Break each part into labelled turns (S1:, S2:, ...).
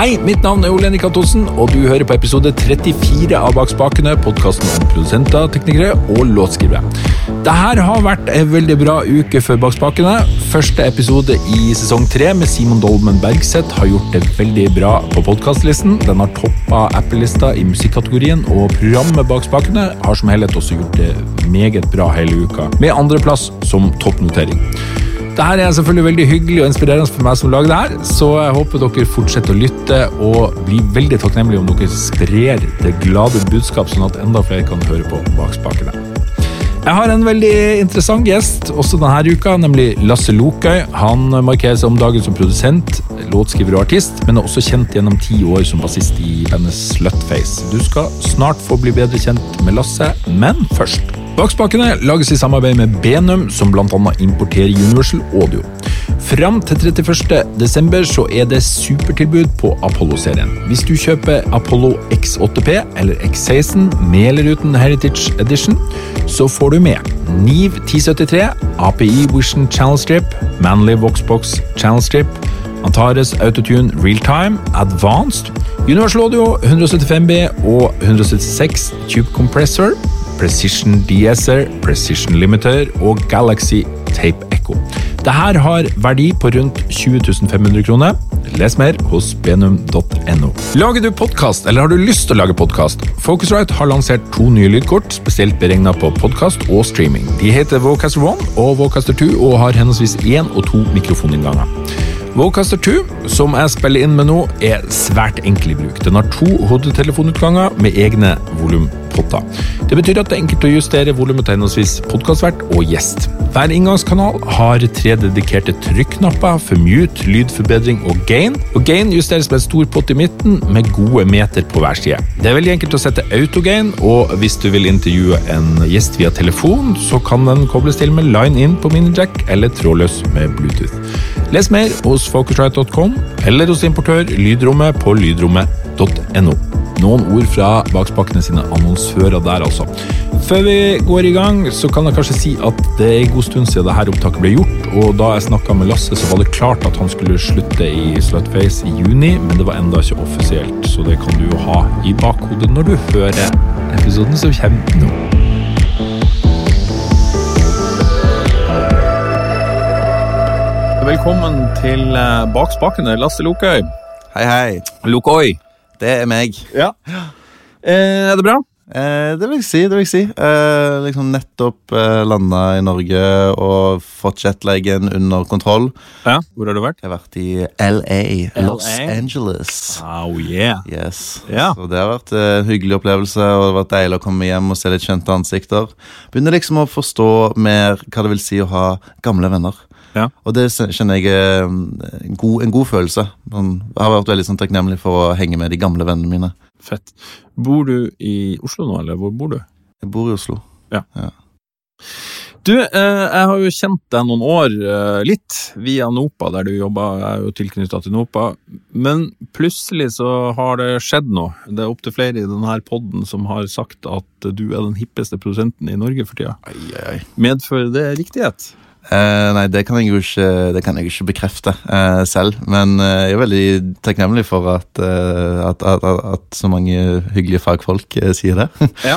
S1: Hei, mitt navn er Ole Henrik Antonsen, og du hører på episode 34 av Bak spakene, podkasten om produsenter, teknikere og låtskrivere. Dette har vært en veldig bra uke for Bak spakene. Første episode i sesong tre med Simon Dolmen Bergseth har gjort det veldig bra på podkastlisten. Den har toppa Apple-lista i musikkategorien, og programmet Bak spakene har som helhet også gjort det meget bra hele uka, med andreplass som toppnotering. Dette er selvfølgelig veldig hyggelig og inspirerende for meg som lager det her, så jeg håper dere fortsetter å lytte og blir veldig takknemlige om dere sprer det glade budskap, sånn at enda flere kan høre på bak spakene. Jeg har en veldig interessant gjest også denne uka, nemlig Lasse Lokøy. Han markerer seg om dagen som produsent, låtskriver og artist, men er også kjent gjennom ti år som bassist i bandet Slutface. Du skal snart få bli bedre kjent med Lasse, men først Bakspakene lages i samarbeid med Benum, som bl.a. importerer Universal Audio. Fram til 31. desember så er det supertilbud på Apollo-serien. Hvis du kjøper Apollo X8P eller X16 med eller uten Heritage Edition, så får du med Niv 1073, API Vision Channel Strip, Manly Voxbox Channel Strip, Antares Autotune Realtime Advanced, Universal Audio 175B og 176 Tube Compressor, Precision DSR, Precision Limiter og Galaxy Tape Echo. Dette har verdi på rundt 20 500 kroner. Les mer hos benum.no. Lager du podkast, eller har du lyst til å lage podkast? Focusrite har lansert to nye lydkort, spesielt beregna på podkast og streaming. De heter Vocaster 1 og Vocaster 2 og har henholdsvis én og to mikrofoninnganger. Vocaster 2, som jeg spiller inn med nå, er svært enkel i bruk. Den har to hodetelefonutganger med egne volumpotter. Det betyr at det er enkelt å justere volumet til henholdsvis podkastvert og gjest. Hver inngangskanal har tre dedikerte trykknapper for mute, lydforbedring og gain. Og Gain justeres med en stor pott i midten med gode meter på hver side. Det er veldig enkelt å sette autogain, og hvis du vil intervjue en gjest via telefon, så kan den kobles til med line-in på minijack eller trådløs med Bluetooth. Les mer hos focusrite.com eller hos importør Lydrommet på lydrommet.no. Noen ord fra bakspakene sine annonsører der, altså. Før vi går i gang, så kan jeg kanskje si at det er en god stund siden dette opptaket ble gjort, og da jeg snakka med Lasse, så var det klart at han skulle slutte i Slutface i juni, men det var enda ikke offisielt, så det kan du jo ha i bakhodet når du hører episoden som kommer nå. Velkommen til eh, Bak spakene, Lasse Lokøy.
S2: Hei, hei.
S1: Lokøy.
S2: Det er meg.
S1: Ja. Eh, er det bra?
S2: Eh, det vil jeg si. det vil jeg si. Eh, liksom Nettopp eh, landa i Norge og fått jetlagen under kontroll.
S1: Ja. Hvor har du vært?
S2: Jeg har vært i LA, Los
S1: LA?
S2: Angeles.
S1: Oh yeah.
S2: Yes.
S1: Ja.
S2: Så det har vært eh, en hyggelig opplevelse, og det har vært deilig å komme hjem og se litt kjente ansikter. Begynner liksom å forstå mer hva det vil si å ha gamle venner.
S1: Ja.
S2: Og det kjenner jeg er en god, en god følelse. Sånn, Jeg har vært veldig sånn, takknemlig for å henge med de gamle vennene mine.
S1: Fett. Bor du i Oslo nå, eller hvor bor du?
S2: Jeg bor i Oslo. Ja.
S1: Du, eh, jeg har jo kjent deg noen år, eh, litt, via Nopa, der du jobba. Jeg er jo tilknytta til Nopa. Men plutselig så har det skjedd noe. Det er opptil flere i denne podden som har sagt at du er den hippeste produsenten i Norge for tida.
S2: Ai.
S1: Medfører det riktighet?
S2: Eh, nei, det kan jeg jo ikke, det kan jeg ikke bekrefte uh, selv. Men uh, jeg er veldig takknemlig for at, at, at, at, så mange hyggelige fagfolk sier det.
S1: Ja.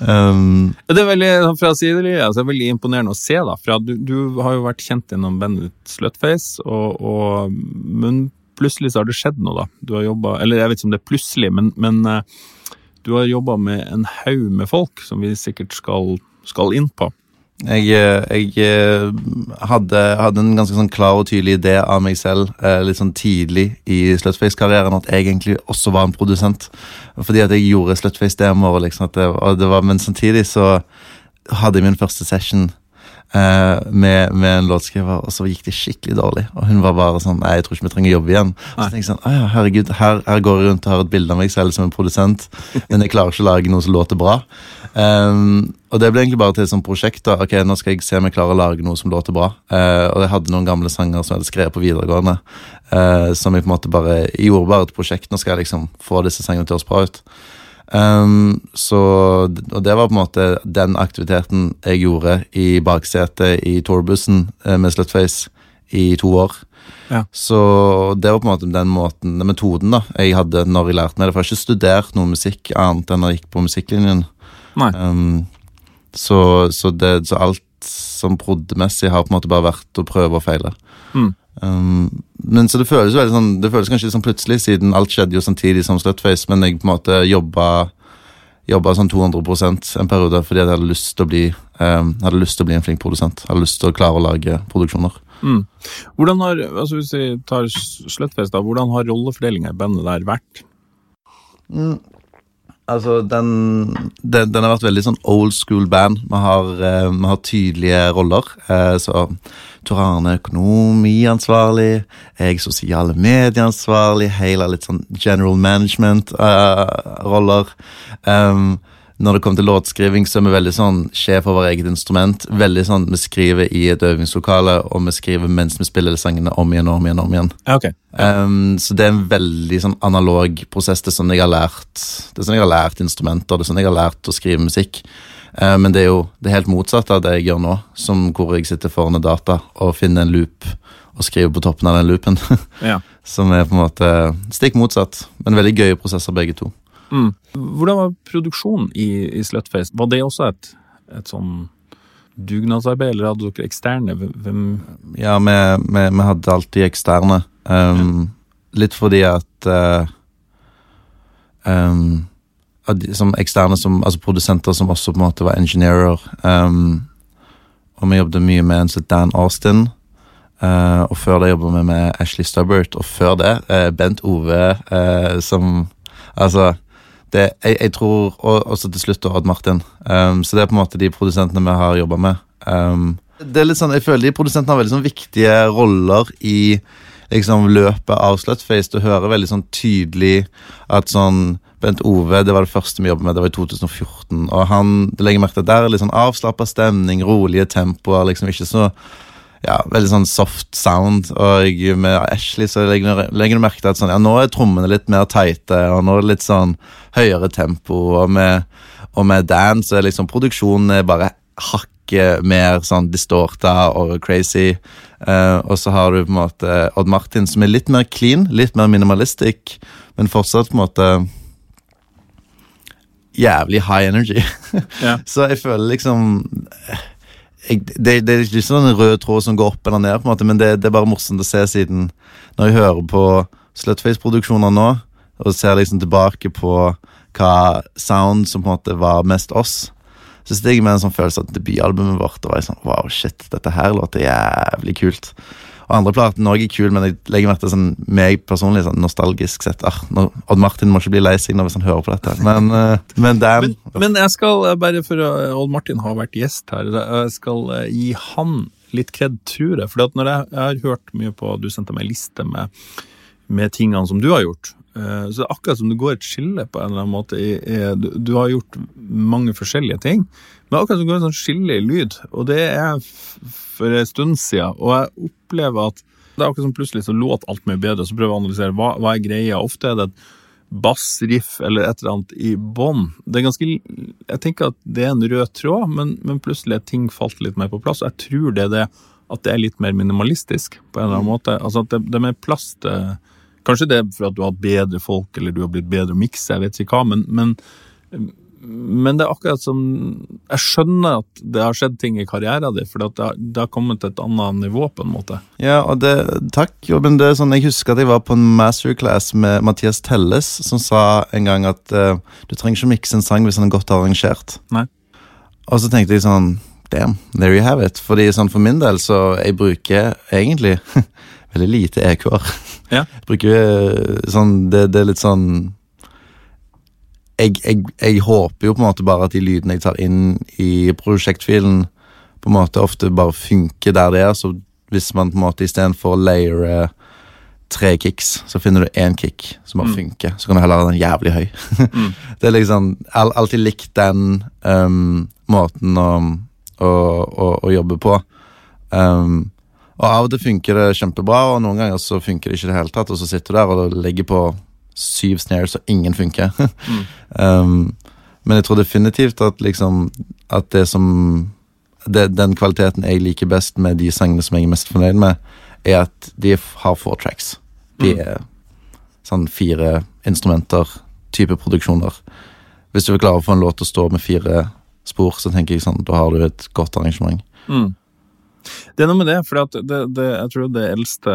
S2: um,
S1: Det er veldig fra sidelinja, altså, det er veldig imponerende å se. da, for du, du har jo vært kjent gjennom bandet ditt Slutface, og, og, men plutselig så har det skjedd noe. da. Du har jobba Eller jeg vet ikke om det er plutselig, men, men du har jobba med en haug med folk som vi sikkert skal, skal inn på.
S2: Jeg eh, jeg eh, hadde, hadde en ganske sånn klar og tydelig idé av meg selv eh, litt sånn tidlig i Slutface-karrieren at jeg egentlig også var en produsent. Fordi at jeg gjorde Slutface-demoer, liksom, men samtidig så hadde jeg min første session eh, med, med en låtskriver, og så gikk det skikkelig dårlig. Og hun var bare sånn Nei, jeg tror ikke vi trenger jobbe igjen. Så
S1: Nei.
S2: tenkte jeg sånn, «Å ja, herregud, her, her går jeg rundt og har et bilde av meg selv som en produsent, men jeg klarer ikke å lage noe som låter bra. Um, og det ble egentlig bare til et sånt prosjekt. da, ok, Nå skal jeg se om jeg klarer å lage noe som låter bra. Uh, og jeg hadde noen gamle sanger som jeg hadde skrevet på videregående. Uh, som jeg på en måte bare jeg gjorde bare et prosjekt. Nå skal jeg liksom få disse sangene til å høres bra ut. Um, så, og det var på en måte den aktiviteten jeg gjorde i baksetet i tourbussen eh, med Slutface i to år.
S1: Ja.
S2: Så det var på en måte den måten, den metoden da, jeg hadde når jeg lærte meg det. For jeg har ikke studert noe musikk annet enn når jeg gikk på musikklinjen.
S1: Nei.
S2: Um, så, så, det, så alt som proddmessig har på en måte bare vært å prøve og feile.
S1: Mm.
S2: Um, men så det føles jo veldig sånn Det føles kanskje litt sånn plutselig, siden alt skjedde jo samtidig som Slutface, men jeg på en måte jobba Jobba sånn 200% en periode fordi jeg hadde lyst til å bli um, Hadde lyst til å bli en flink produsent. Hadde lyst til å klare å lage produksjoner.
S1: Mm. Hvordan har, altså Hvis vi tar Slutface, da, hvordan har rollefordelinga i bandet der vært?
S2: Altså, den, den, den har vært veldig sånn old school band. Vi har, uh, har tydelige roller. Uh, så Tor Arne økonomiansvarlig, jeg sosiale medieansvarlig, hele litt sånn general management-roller. um, når det kommer til låtskriving, så er vi veldig sånn sjef over eget instrument. Veldig sånn, Vi skriver i et øvingslokale, og vi skriver mens vi spiller sangene om igjen og om igjen. om igjen.
S1: Ja.
S2: Um, så det er en veldig sånn analog prosess. Det er sånn jeg har lært Det er sånn jeg har lært instrumenter, det er sånn jeg har lært å skrive musikk. Uh, men det er jo det er helt motsatte av det jeg gjør nå, som hvor jeg sitter foran en data og finner en loop og skriver på toppen av den loopen.
S1: Ja.
S2: som er på en måte stikk motsatt, men veldig gøye prosesser begge to.
S1: Mm. Hvordan var produksjonen i, i Slutface? Var det også et, et sånn dugnadsarbeid, eller hadde dere eksterne? Hvem
S2: Ja, vi, vi, vi hadde alltid eksterne. Um, Litt fordi at uh, um, Som eksterne, som, altså produsenter som også på en måte var engineerer. Um, og vi jobbet mye med en som Dan Austin. Uh, og før det jobbet vi med Ashley Stubbert, og før det uh, Bent Ove, som Altså det, jeg, jeg tror Og også til slutt Odd Martin. Um, så det er på en måte de produsentene vi har jobba med. Um, det er litt sånn, Jeg føler de produsentene har veldig sånn viktige roller i liksom løpet av Slutface. Du hører veldig sånn tydelig at sånn Bent Ove, det var det første vi jobbet med, det var i 2014. Og han, det legger merke til at der er litt sånn avslappa stemning, rolige tempoer, liksom ikke så ja, veldig sånn soft sound. Og med Ashley så legger legger du merke til at sånn, ja, nå er trommene litt mer tighte, og nå er det litt sånn høyere tempo. Og med, og med Dan så er liksom produksjonen bare hakket mer sånn distorta og crazy. Uh, og så har du på en måte Odd Martin som er litt mer clean, litt mer minimalistic, men fortsatt på en måte jævlig high energy.
S1: Ja.
S2: Så jeg føler liksom jeg, det, det er ikke sånn en rød tråd som går opp eller ned, på en måte, men det, det er bare morsomt å se siden når jeg hører på Slutface-produksjoner nå, og ser liksom tilbake på hva sound som på en måte var mest oss, så stiger jeg med en sånn følelse at debutalbumet vårt og var sånn, wow, shit, dette her låter jævlig kult. Og andre platen også er kul, men jeg legger merke til sånn, meg personlig sånn nostalgisk sett. Ah, nå, Odd Martin må ikke bli lei seg nå hvis han hører på dette. Men, uh, men Dan
S1: Men, men jeg skal, eh, bare for å Odd Martin har vært gjest her, jeg skal eh, gi han litt kred, tror jeg. For når jeg, jeg har hørt mye på Du sendte meg liste med, med tingene som du har gjort. eh, Så det er akkurat som det går et skille på en eller annen måte. du har gjort mange forskjellige ting, men akkurat som det går en sånn skille i lyd. Og det er for en stund siden. Og jeg opplever at det er akkurat som plutselig så låter alt mye bedre. Så prøver jeg å analysere hva, hva er greia. Ofte er det et bassriff eller et eller annet i bånn. Det er ganske Jeg tenker at det er en rød tråd, men, men plutselig er ting falt litt mer på plass. Og jeg tror det er det at det er litt mer minimalistisk på en eller annen måte. Altså at det, det er mer plass til Kanskje det er for at du har hatt bedre folk, eller du har blitt bedre å mikse, jeg vet ikke hva, men, men, men det er akkurat som Jeg skjønner at det har skjedd ting i karrieren din, for det, det har kommet til et annet nivå, på en måte.
S2: Ja, og det, takk, jobben det er sånn, Jeg husker at jeg var på en masterclass med Mathias Telles, som sa en gang at uh, du trenger ikke mikse en sang hvis den er godt arrangert.
S1: Nei.
S2: Og så tenkte jeg sånn Damn, there you have it. Fordi sånn for min del så jeg bruker egentlig veldig lite EQ-er.
S1: Ja.
S2: Bruker eh, sånn det, det er litt sånn jeg, jeg, jeg håper jo på en måte bare at de lydene jeg tar inn i prosjektfilen, på en måte ofte bare funker der det er. Så hvis man på en måte istedenfor å layere tre kicks, så finner du én kick som bare
S1: Mm.
S2: funker. Så kan du heller ha den jævlig høy.
S1: Mm.
S2: Det er liksom all, alltid likt den um, måten å, å, å, å jobbe på. Um, og av og til funker det kjempebra, og noen ganger så funker det ikke i det hele tatt, og så sitter du der og legger på syv snares, og ingen funker.
S1: Mm.
S2: um, men jeg tror definitivt at liksom At det som det, Den kvaliteten jeg liker best med de sangene som jeg er mest fornøyd med, er at de har four tracks. De
S1: Mm.
S2: er sånn fire instrumenter, type produksjoner. Hvis du vil klare å få en låt til å stå med fire spor, så tenker jeg sånn, da har du et godt arrangement.
S1: Mm. Det er noe med det, for det, det, jeg tror det eldste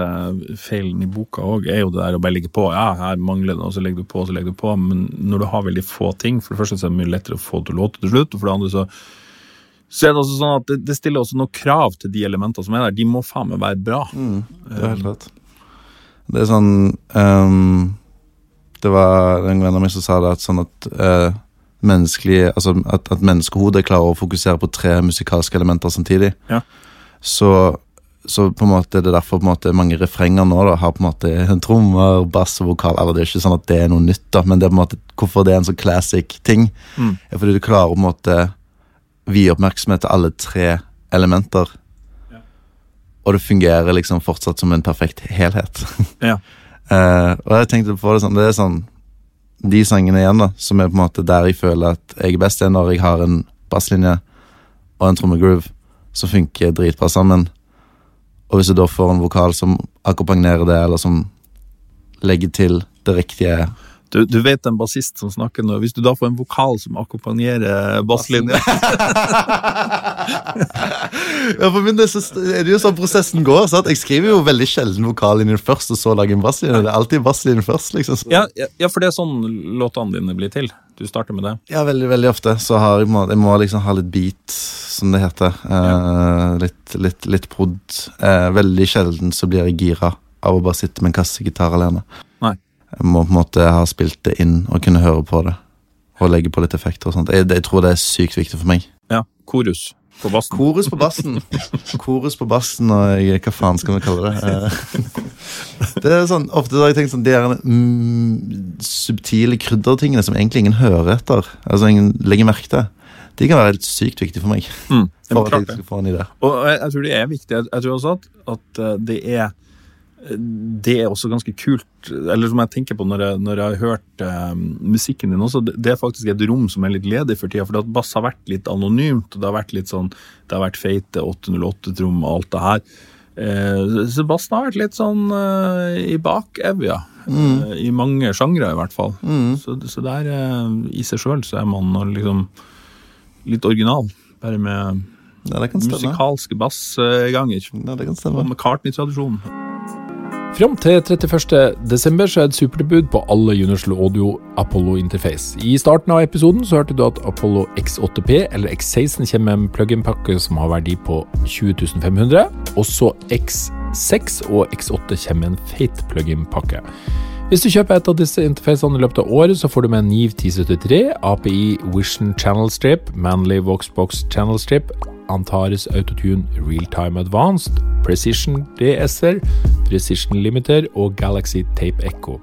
S1: feilen i boka òg er jo det der å bare legge på. Ja, her mangler det, og så legger du på, og så legger du på. Men når du har veldig få ting, for det første så er det mye lettere å få til å låte til slutt, og for det andre så så er det også sånn at det, det stiller også noen krav til de elementene som er der. De må faen meg være bra.
S2: Det er helt rett. Det er sånn um, Det var en venn av meg som sa det at sånn at uh, menneskelig Altså at, at menneskehodet klarer å fokusere på tre musikalske elementer samtidig.
S1: Ja.
S2: Så, så på en måte det er derfor på en måte mange refrenger nå da har på en måte trommer, bass og vokal. Eller det er ikke sånn at det er noe nytt, da, men det er på en måte hvorfor det er en sånn classic ting.
S1: Mm.
S2: er fordi du klarer på en måte vie oppmerksomhet til alle tre elementer.
S1: Ja.
S2: Og det fungerer liksom fortsatt som en perfekt helhet.
S1: Ja.
S2: uh, og jeg tenkte på det sånn Det er sånn De sangene igjen, da, som er på en måte der jeg føler at jeg er best, er når jeg har en basslinje og en trommegroove som funker dritbra sammen. Og hvis du da får en vokal som akkompagnerer det, eller som legger til det riktige
S1: Du, du vet en bassist som snakker nå. Hvis du da får en vokal som akkompagnerer basslinja
S2: ja, for min del så er det jo sånn prosessen går. Sant? Jeg skriver jo veldig sjelden vokallinjen først, og så lager en basslinje. Det er alltid basslinjen først, liksom.
S1: Ja, ja, ja, for det er sånn låtene dine blir til. Du starter med det.
S2: Ja, veldig, veldig ofte så har jeg, må, jeg må liksom ha litt beat, som det heter. Eh, litt, litt, litt prod. Eh, veldig sjelden så blir jeg gira av å bare sitte med en kassegitar alene. Jeg må på en måte ha spilt det inn og kunne høre på det. Og legge på litt effekter og sånt. Jeg, jeg tror det er sykt viktig for meg.
S1: Ja, Korus på bassen.
S2: Korus på bassen. Korus på bassen og jeg, hva faen skal vi kalle det? Eh, Det er sånn, Ofte har jeg tenkt sånn De er mm, subtile kryddertingene som egentlig ingen hører etter, altså ingen legger merke til, de kan være helt sykt viktige for meg.
S1: Mm,
S2: For at jeg skal få en idé.
S1: Og jeg, jeg tror det er viktig. Jeg, jeg tror også at, at eh, det er det er også ganske kult, eller som jeg tenker på når jeg, når jeg har hørt eh, musikken din også, det, det er faktisk et rom som er litt ledig for tida, for at bass har vært litt anonymt, og det har vært litt sånn, det har vært feite 808-trom og alt det her. Eh, så bassen har vært litt sånn eh, i bakevja, eh, i mange sjangre i hvert fall. Så, så der eh, i seg sjøl så er man liksom litt original, bare med
S2: Ja, stemme.
S1: musikalske bassganger.
S2: Ja, det kan
S1: Og
S2: med
S1: McCartney-tradisjonen.
S3: Fram til 31. desember er det supertilbud på alle Universal Audio Apollo Interface. I starten av episoden så hørte du at Apollo X8P eller X16 kommer med en plug-in-pakke som har verdi på 20 500. Også X6 og X8 kommer med en feit plug-in-pakke. Hvis du kjøper et av disse interfacene i løpet av året, så får du med Niv 1073, API Vision Channel Strip, Manly Voxbox Channel Strip, Antares Autotune Realtime Advanced, Precision DSR, Precision Limiter og Galaxy Tape Echo.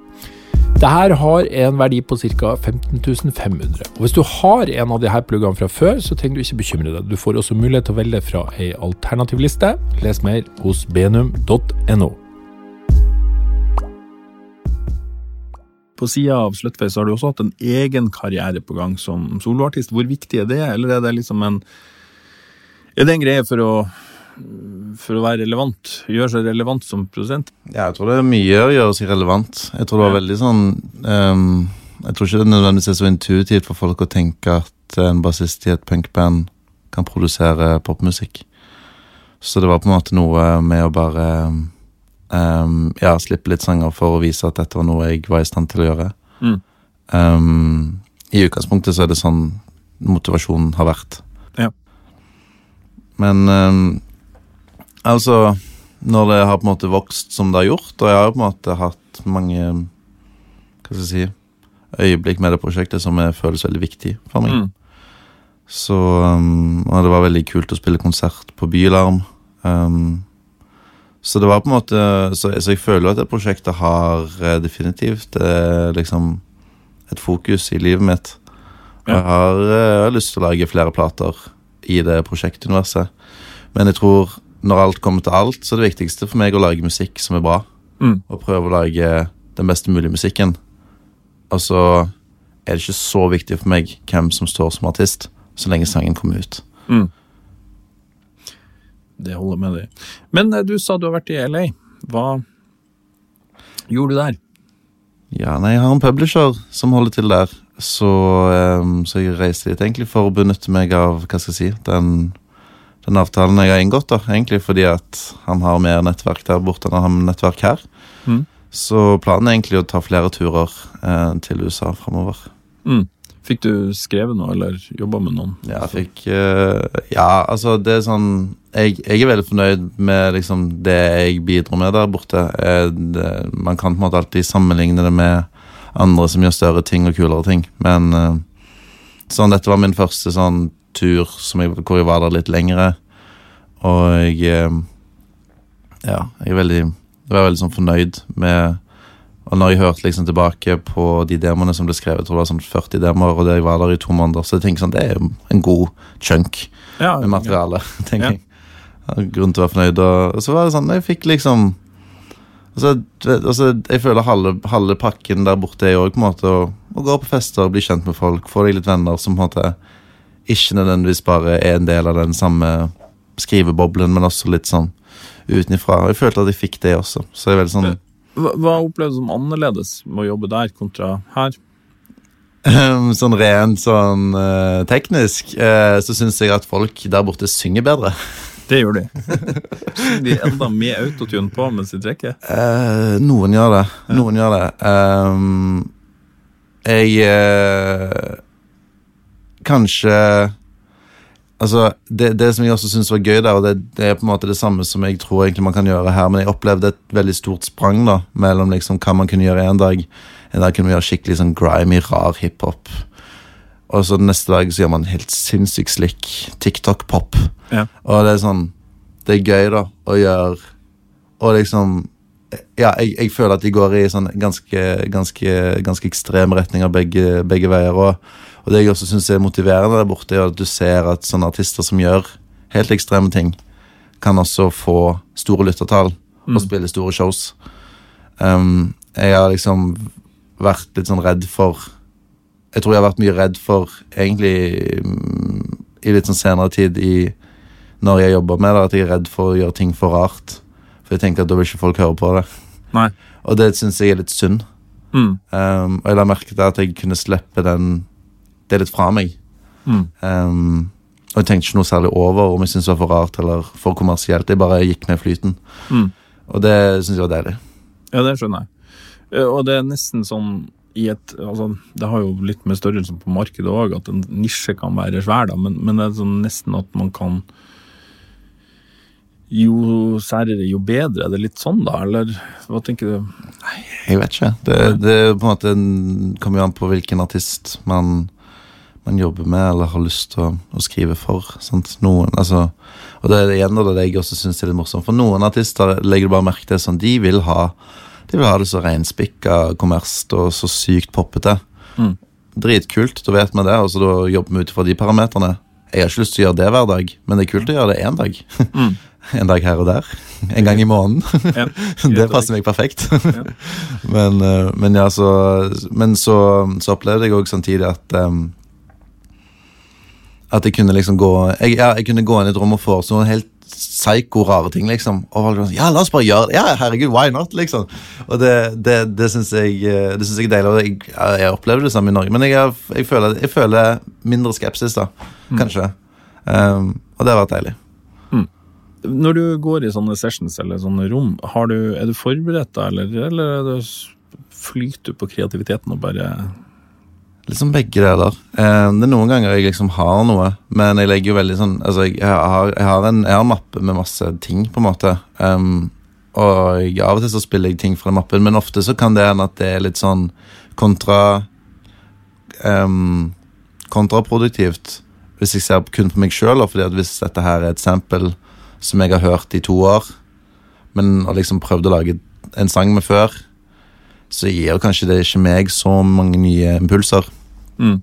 S3: Dette har en verdi på ca. 15 500. Og Hvis du har en av disse pluggene fra før, så trenger du ikke bekymre deg. Du får også mulighet til å velge fra ei alternativ liste. Les mer hos benum.no.
S1: På sida av Slutface har du også hatt en egen karriere på gang som soloartist. Hvor viktig er det, eller er det liksom en Er det en greie for å for å være relevant? Gjøre seg relevant som produsent?
S2: Ja, jeg tror det er mye å gjøre seg relevant. Jeg tror det var veldig sånn um, Jeg tror ikke det nødvendigvis er så intuitivt for folk å tenke at en bassist i et punkband kan produsere popmusikk. Så det var på en måte noe med å bare um, ja, slippe litt sanger for å vise at dette var noe jeg var i stand til å gjøre.
S1: Mm.
S2: Um, I utgangspunktet så er det sånn motivasjonen har vært. Men um, altså Når det har på en måte vokst som det har gjort, og jeg har på en måte hatt mange Hva skal jeg si øyeblikk med det prosjektet som er, føles veldig viktig for meg.
S1: Mm.
S2: Så um, Og det var veldig kult å spille konsert på Bylarm. Um, så det var på en måte Så, så jeg føler at det prosjektet har eh, definitivt eh, liksom et fokus i livet mitt.
S1: Ja.
S2: jeg har, eh, jeg har lyst til å lage flere plater i det prosjektuniverset. Men jeg tror når alt kommer til alt, så er det viktigste for meg å lage musikk som er bra.
S1: Mm.
S2: Og prøve å lage den beste mulige musikken. Og så er det ikke så viktig for meg hvem som står som artist, så lenge sangen kommer ut.
S1: Mm. Det holder med deg. Men eh, du sa du har vært i LA
S3: Hva gjorde du der?
S2: Ja, nei, jeg har en publisher som holder til der. Så, um, så jeg reiste dit egentlig for å benytte meg av hva skal jeg si, den, den avtalen jeg har inngått. da, egentlig Fordi at han har mer nettverk der borte enn han har nettverk her.
S3: Mm.
S2: Så planen er egentlig å ta flere turer eh, til USA framover.
S3: Mm. Fikk du skrevet noe, eller jobba med noen?
S2: Ja, fikk eh, Ja, altså, det er sånn jeg, jeg er veldig fornøyd med liksom det jeg bidro med der borte. Eh, det, man kan på en måte alltid sammenligne det med andre som gjør større ting og kulere ting. Men eh, sånn, dette var min første sånn tur som jeg, hvor jeg var der litt lengre. Og jeg eh, Ja, jeg er veldig, jeg var veldig sånn fornøyd med og når jeg hørte liksom tilbake på de demoene som ble skrevet, jeg tror det var sånn 40 demoer, og det jeg var der i to måneder, så jeg tenker sånn, det er en god chunk
S3: Ja,
S2: med materiale, tenker
S3: Ja.
S2: jeg. Grunn til å være fornøyd. Og så var det sånn, jeg fikk liksom altså, altså, Jeg føler halve, halve pakken der borte er måte å, å gå på fester, bli kjent med folk, få deg litt venner som på en måte ikke nødvendigvis bare er en del av den samme skriveboblen, men også litt sånn utenifra. Og jeg følte at jeg fikk det også. Så jeg er veldig sånn
S3: Hva, hva du som annerledes med å jobbe der kontra her?
S2: Sånn rent sånn uh, teknisk, uh, så syns jeg at folk der borte synger bedre.
S3: Det gjør de. Synger de enda med autotune på mens de trekker?
S2: Eh, noen gjør det. Noen gjør det. Um, jeg eh, Kanskje Altså, det, det som jeg også syns var gøy der, og det, det er på en måte det samme som jeg tror egentlig man kan gjøre her, men jeg opplevde et veldig stort sprang da, mellom liksom hva man kunne gjøre en dag. En dag kunne vi gjøre skikkelig sånn grimy, rar hiphop. Og så neste dag så gjør man helt sinnssykt slik TikTok-pop.
S3: Ja.
S2: Og det er sånn Det er gøy, da, å gjøre Og liksom Ja, jeg, jeg føler at de går i sånn ganske, ganske, ganske ekstreme retninger begge, begge veier. Og, og det jeg også syns er motiverende der borte, er at du ser at sånne artister som gjør helt ekstreme ting, kan også få store lyttertall og spille store shows. Um, jeg har liksom vært litt sånn redd for Jeg tror jeg har vært mye redd for egentlig mm, i litt sånn senere tid i når jeg jobber med det, at jeg er redd for å gjøre ting for rart. For jeg tenker at da vil ikke folk høre på det.
S3: Nei.
S2: Og det syns jeg er litt synd.
S3: Mm.
S2: Um, og jeg la merke til at jeg kunne slippe den, det litt fra meg.
S3: Mm.
S2: Um, og jeg tenkte ikke noe særlig over om jeg syntes det var for rart eller for kommersielt. Jeg bare gikk med flyten.
S3: Mm.
S2: Og det syns jeg var deilig.
S3: Ja, det skjønner jeg. Eh, Og det er nesten sånn i et altså, Det har jo litt med størrelsen på markedet òg, at en nisje kan være svær, da, men, men det er sånn nesten at man kan Jo særere, jo bedre. Er det litt sånn, da, eller hva tenker du?
S2: Nei, Jeg vet ikke. Det, det på en måte kommer jo an på hvilken artist man, man jobber med eller har lyst til å, å skrive for. Sant? Noen, altså, og det er det igjen det jeg også syns er litt morsomt. For noen artister legger du bare merke til sånn, de vil ha De vil ha det så reinspikka kommersielt og så sykt poppete.
S3: Mm.
S2: Dritkult, da vet vi det, og så da jobber vi ut fra de parameterne. Jeg har ikke lyst til å gjøre det hver dag, men det er kult å gjøre det én dag.
S3: Mm.
S2: En dag her og der. En gang i måneden.
S3: Ja.
S2: det passer meg perfekt.
S3: Ja.
S2: men, eh, men ja, så Men så, så opplevde jeg òg samtidig at um, At jeg kunne liksom gå jeg, ja, jeg kunne gå inn i et rom og foreslå noen helt psyko rare ting, liksom. Og folk sånn, ja, la oss bare gjøre det. Ja, herregud, why not? liksom. Og det, det, det syns jeg, eh, det synes jeg er deilig. Og jeg, jeg opplever det samme i Norge, men jeg, jeg, føler, jeg føler mindre skepsis, da. Kanskje. Um, og det har vært deilig.
S3: Når du går i sånne sessions eller sånne rom, har du, er du forberedt da, eller, eller er flyter du på kreativiteten og bare
S2: Liksom begge deler. Eh, det er noen ganger jeg liksom har noe, men jeg legger jo veldig sånn Altså, jeg, har, jeg, har, en, jeg har mappe med masse ting, på en måte. Um, og jeg, av og til så spiller jeg ting fra mappen, men ofte så kan det hende at det er litt sånn kontra um, Kontraproduktivt hvis jeg ser kun på meg sjøl, fordi at hvis dette her er et sample som jeg har hørt i to år, men har liksom prøvd å lage en sang med før, så gir kanskje det ikke meg så mange nye impulser.
S3: mm.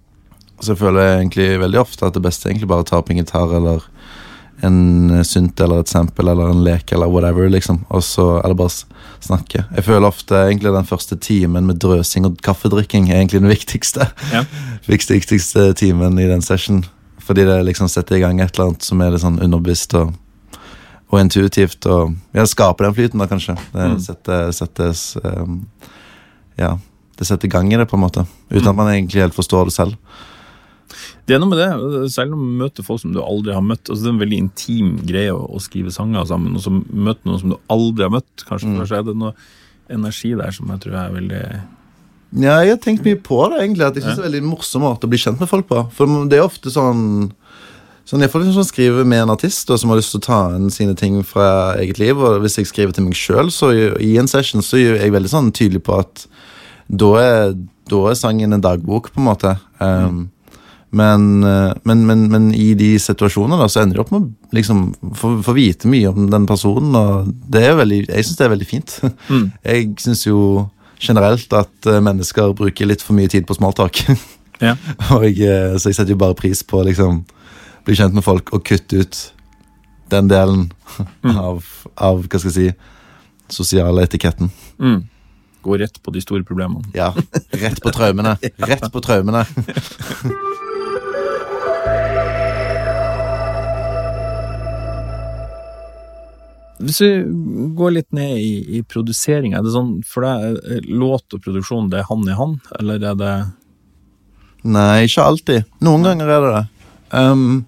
S2: Så jeg føler egentlig veldig ofte at det beste er egentlig bare å ta opp en gitar eller en synt eller et sample eller en lek eller whatever, liksom. Og så er det bare snakke. Jeg føler ofte egentlig den første timen med drøsing og kaffedrikking er egentlig den viktigste.
S3: Ja.
S2: Viktigste timen i den session. Fordi det liksom setter i gang et eller annet som er litt sånn underbevisst og og intuitivt og ja, skape den flyten, da, kanskje. Det
S1: Mm.
S2: settes, settes um, Ja, det setter gang i det, på en måte. Uten
S1: Mm.
S2: at man egentlig helt forstår det selv.
S1: Det er noe med det, selv når du møter folk som du aldri har møtt. altså Det er en veldig intim greie å, å skrive sanger sammen, og så møte noen som du aldri har møtt. Kanskje
S2: Mm.
S1: så er det noe energi der som jeg tror er veldig
S2: Ja, jeg har tenkt mye på det, egentlig. At jeg synes det er en veldig morsom måte å bli kjent med folk på. For det er ofte sånn Sånn, jeg får liksom sånn skrive med en artist og som har lyst til å ta inn sine ting fra eget liv. Og hvis jeg skriver til meg sjøl, så i en session så er jeg veldig sånn tydelig på at da er, da er sangen en dagbok, på en måte. Um, men, eh, men, men, men i de situasjonene da, så ender du opp med å liksom, få få vite mye om den personen. Og det er veldig, jeg syns det er veldig fint.
S1: Mm.
S2: Jeg syns jo generelt at eh, mennesker bruker litt for mye tid på smalltalk.
S1: Ja.
S2: og jeg, eh, så jeg setter jo bare pris på liksom bli kjent med folk og kutte ut den delen av, av hva skal jeg si, sosiale etiketten.
S1: mm. Gå rett på de store problemene.
S2: Ja, rett på traumene. Rett på traumene.
S1: Hvis vi går litt ned i, i produseringa, er det sånn for deg er låt og produksjon det er hand i hand, eller er det
S2: Nei, ikke alltid. Noen ganger er det det. Um,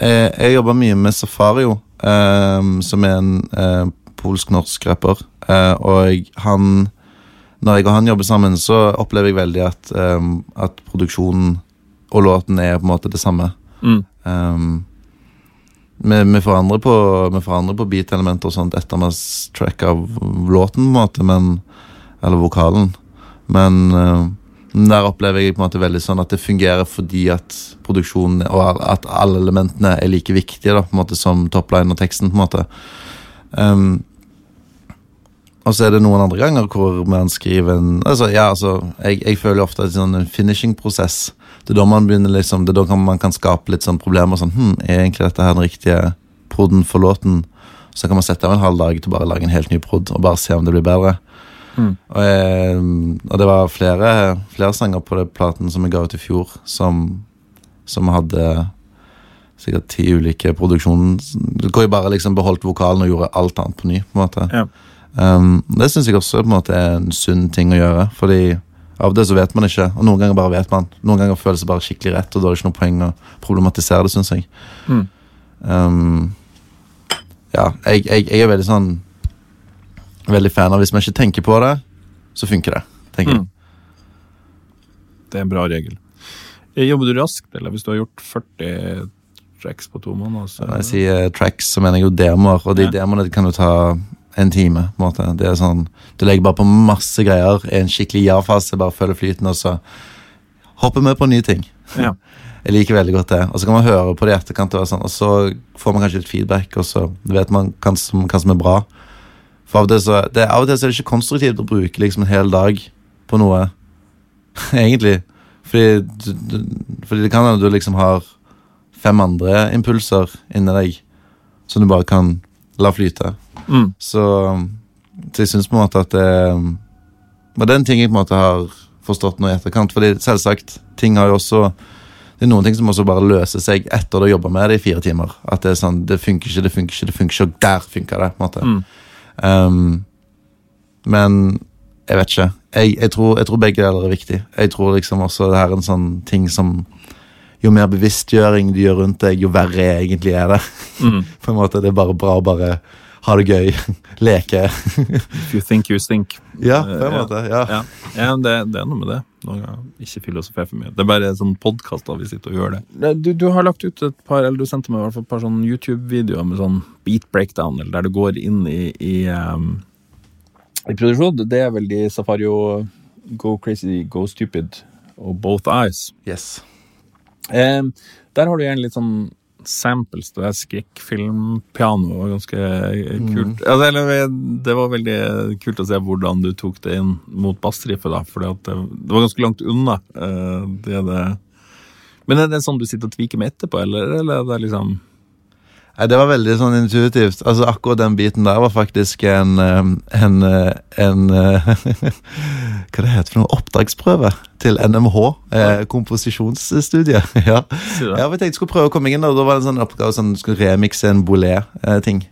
S2: jeg jeg jobber mye med Safario, um, som er en uh, polsk-norsk rapper. Uh, og han Når jeg og han jobber sammen, så opplever jeg veldig at, um, at produksjonen og låten er på en måte det samme.
S1: mm.
S2: Um, vi, vi, forandrer på, vi forandrer på beat-elementer og sånt etter vi har tracka låten, på en måte, men Eller vokalen. Men uh, der opplever jeg på en måte veldig sånn at det fungerer fordi at produksjonen og at alle elementene er like viktige da, på en måte som topline og teksten. på en måte. Um, og så er det noen andre ganger hvor man skriver en altså, ja, altså, jeg, jeg føler ofte at det sånn en finishing-prosess. Det er da man begynner liksom, det er da man kan skape litt sånn problemer. sånn, hm, Er egentlig dette her den riktige proden for låten? Så kan man sette av en halv dag til bare å lage en helt ny prod og bare se om det blir bedre.
S1: Mm.
S2: Og, jeg, og det var flere, flere sanger på den platen som jeg ga ut i fjor, som, som hadde sikkert ti ulike produksjoner. Hvor jeg bare liksom beholdt vokalen og gjorde alt annet på ny. på en måte.
S1: Ja.
S2: Um, det syns jeg også på en måte er en sunn ting å gjøre. Fordi av det så vet man ikke, og noen ganger bare vet man. Noen ganger føles det bare skikkelig rett, og da er det ikke noe poeng å problematisere det, syns jeg.
S1: Mm.
S2: Um, ja, jeg, jeg, jeg er veldig sånn Veldig fan av hvis man ikke tenker på det, så funker det. tenker jeg.
S1: Mm. Det er en bra regel. Eh, Jobber du raskt, eller hvis du har gjort 40 tracks på to måneder? Så
S2: Når jeg sier tracks, så mener jeg jo demoer, og de
S1: Ja.
S2: demoene kan du ta en time. på en måte. Det er sånn, Du legger bare på masse greier i en skikkelig ja-fase, bare følger flyten, og så hopper vi på nye ting.
S1: Ja.
S2: Jeg liker veldig godt det. Og så kan man høre på det i etterkant, og, sånn, og så får man kanskje litt feedback, og så vet man hva som, hva som er bra. For av og, til så, det, av og til så er det ikke konstruktivt å bruke liksom en hel dag på noe, egentlig. Fordi, du, fordi det kan hende du liksom har fem andre impulser inni deg som du bare kan la flyte.
S1: Mm.
S2: Så, så jeg syns på en måte at det var den ting jeg på en måte har forstått nå i etterkant. Fordi selvsagt, ting har jo også Det er noen ting som også bare løser seg etter du har jobba med det i fire timer. At det er sånn, det funker ikke, det funker ikke, det funker ikke, og der funker det. på en måte.
S1: Mm.
S2: Um, men jeg vet ikke. Jeg, jeg, tror, jeg tror begge deler er viktig. Jeg tror liksom også det her er en sånn ting som Jo mer bevisstgjøring du gjør rundt deg, jo verre egentlig er det.
S1: Mm.
S2: på en måte, Det er bare bra å bare ha det gøy, leke.
S1: If you think you stink.
S2: ja, på en måte. ja.
S1: Ja, ja det, det er noe med det. Noen jeg ikke filosofer for mye. Det er bare sånn podkaster vi sitter og gjør det. Du, du har lagt ut et par eller du sendte meg i hvert fall et par sånn YouTube-videoer med sånn beat breakdown, eller der du går inn i, i, um, i produksjon. Det er vel de Safario Go Crazy, Go Stupid og Both Eyes.
S2: Yes.
S1: Um, der har du gjerne litt sånn samples. Det er skrekkfilmpiano var ganske kult. Altså, eller, det var veldig kult å se hvordan du tok det inn mot bassriffet, da. For det, det var ganske langt unna. eh, det det. Men er det sånn du sitter og tviker med etterpå, eller, eller er det liksom
S2: Det var veldig sånn intuitivt. Altså Akkurat den biten der var faktisk en En, en Hva det heter for noe? Oppdragsprøve til NMH. Eh, komposisjonsstudie. ja. Jeg tenkte jeg skulle prøve å komme inn og da var det en sånn oppgave sånn, skulle remikse en bolé-ting.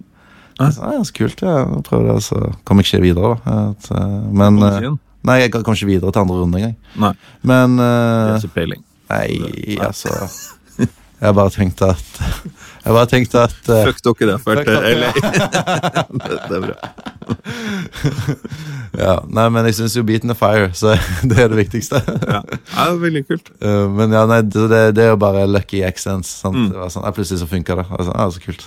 S2: Jeg sa, ja, så kult, ja. Prøv det, så kom jeg ikke videre. da. Eh, men eh. Nei, jeg kom ikke videre til andre runde engang.
S3: Nei,
S2: Men
S3: det
S2: eh,
S3: peiling.
S2: Nei, altså Jeg bare tenkte at Jeg bare tenkte at uh,
S3: Fuck dere, da.
S2: Fuck.
S3: LA. det, er bra.
S2: ja, Nei, men jeg syns jo beaten er fire, så det er det viktigste.
S3: Ja. ja, det er veldig kult.
S2: Uh, men ja, nei, det, det er jo bare lucky accents. Sant?
S3: Mm.
S2: Det var sånn, plutselig så funka det. Altså, ja, så kult.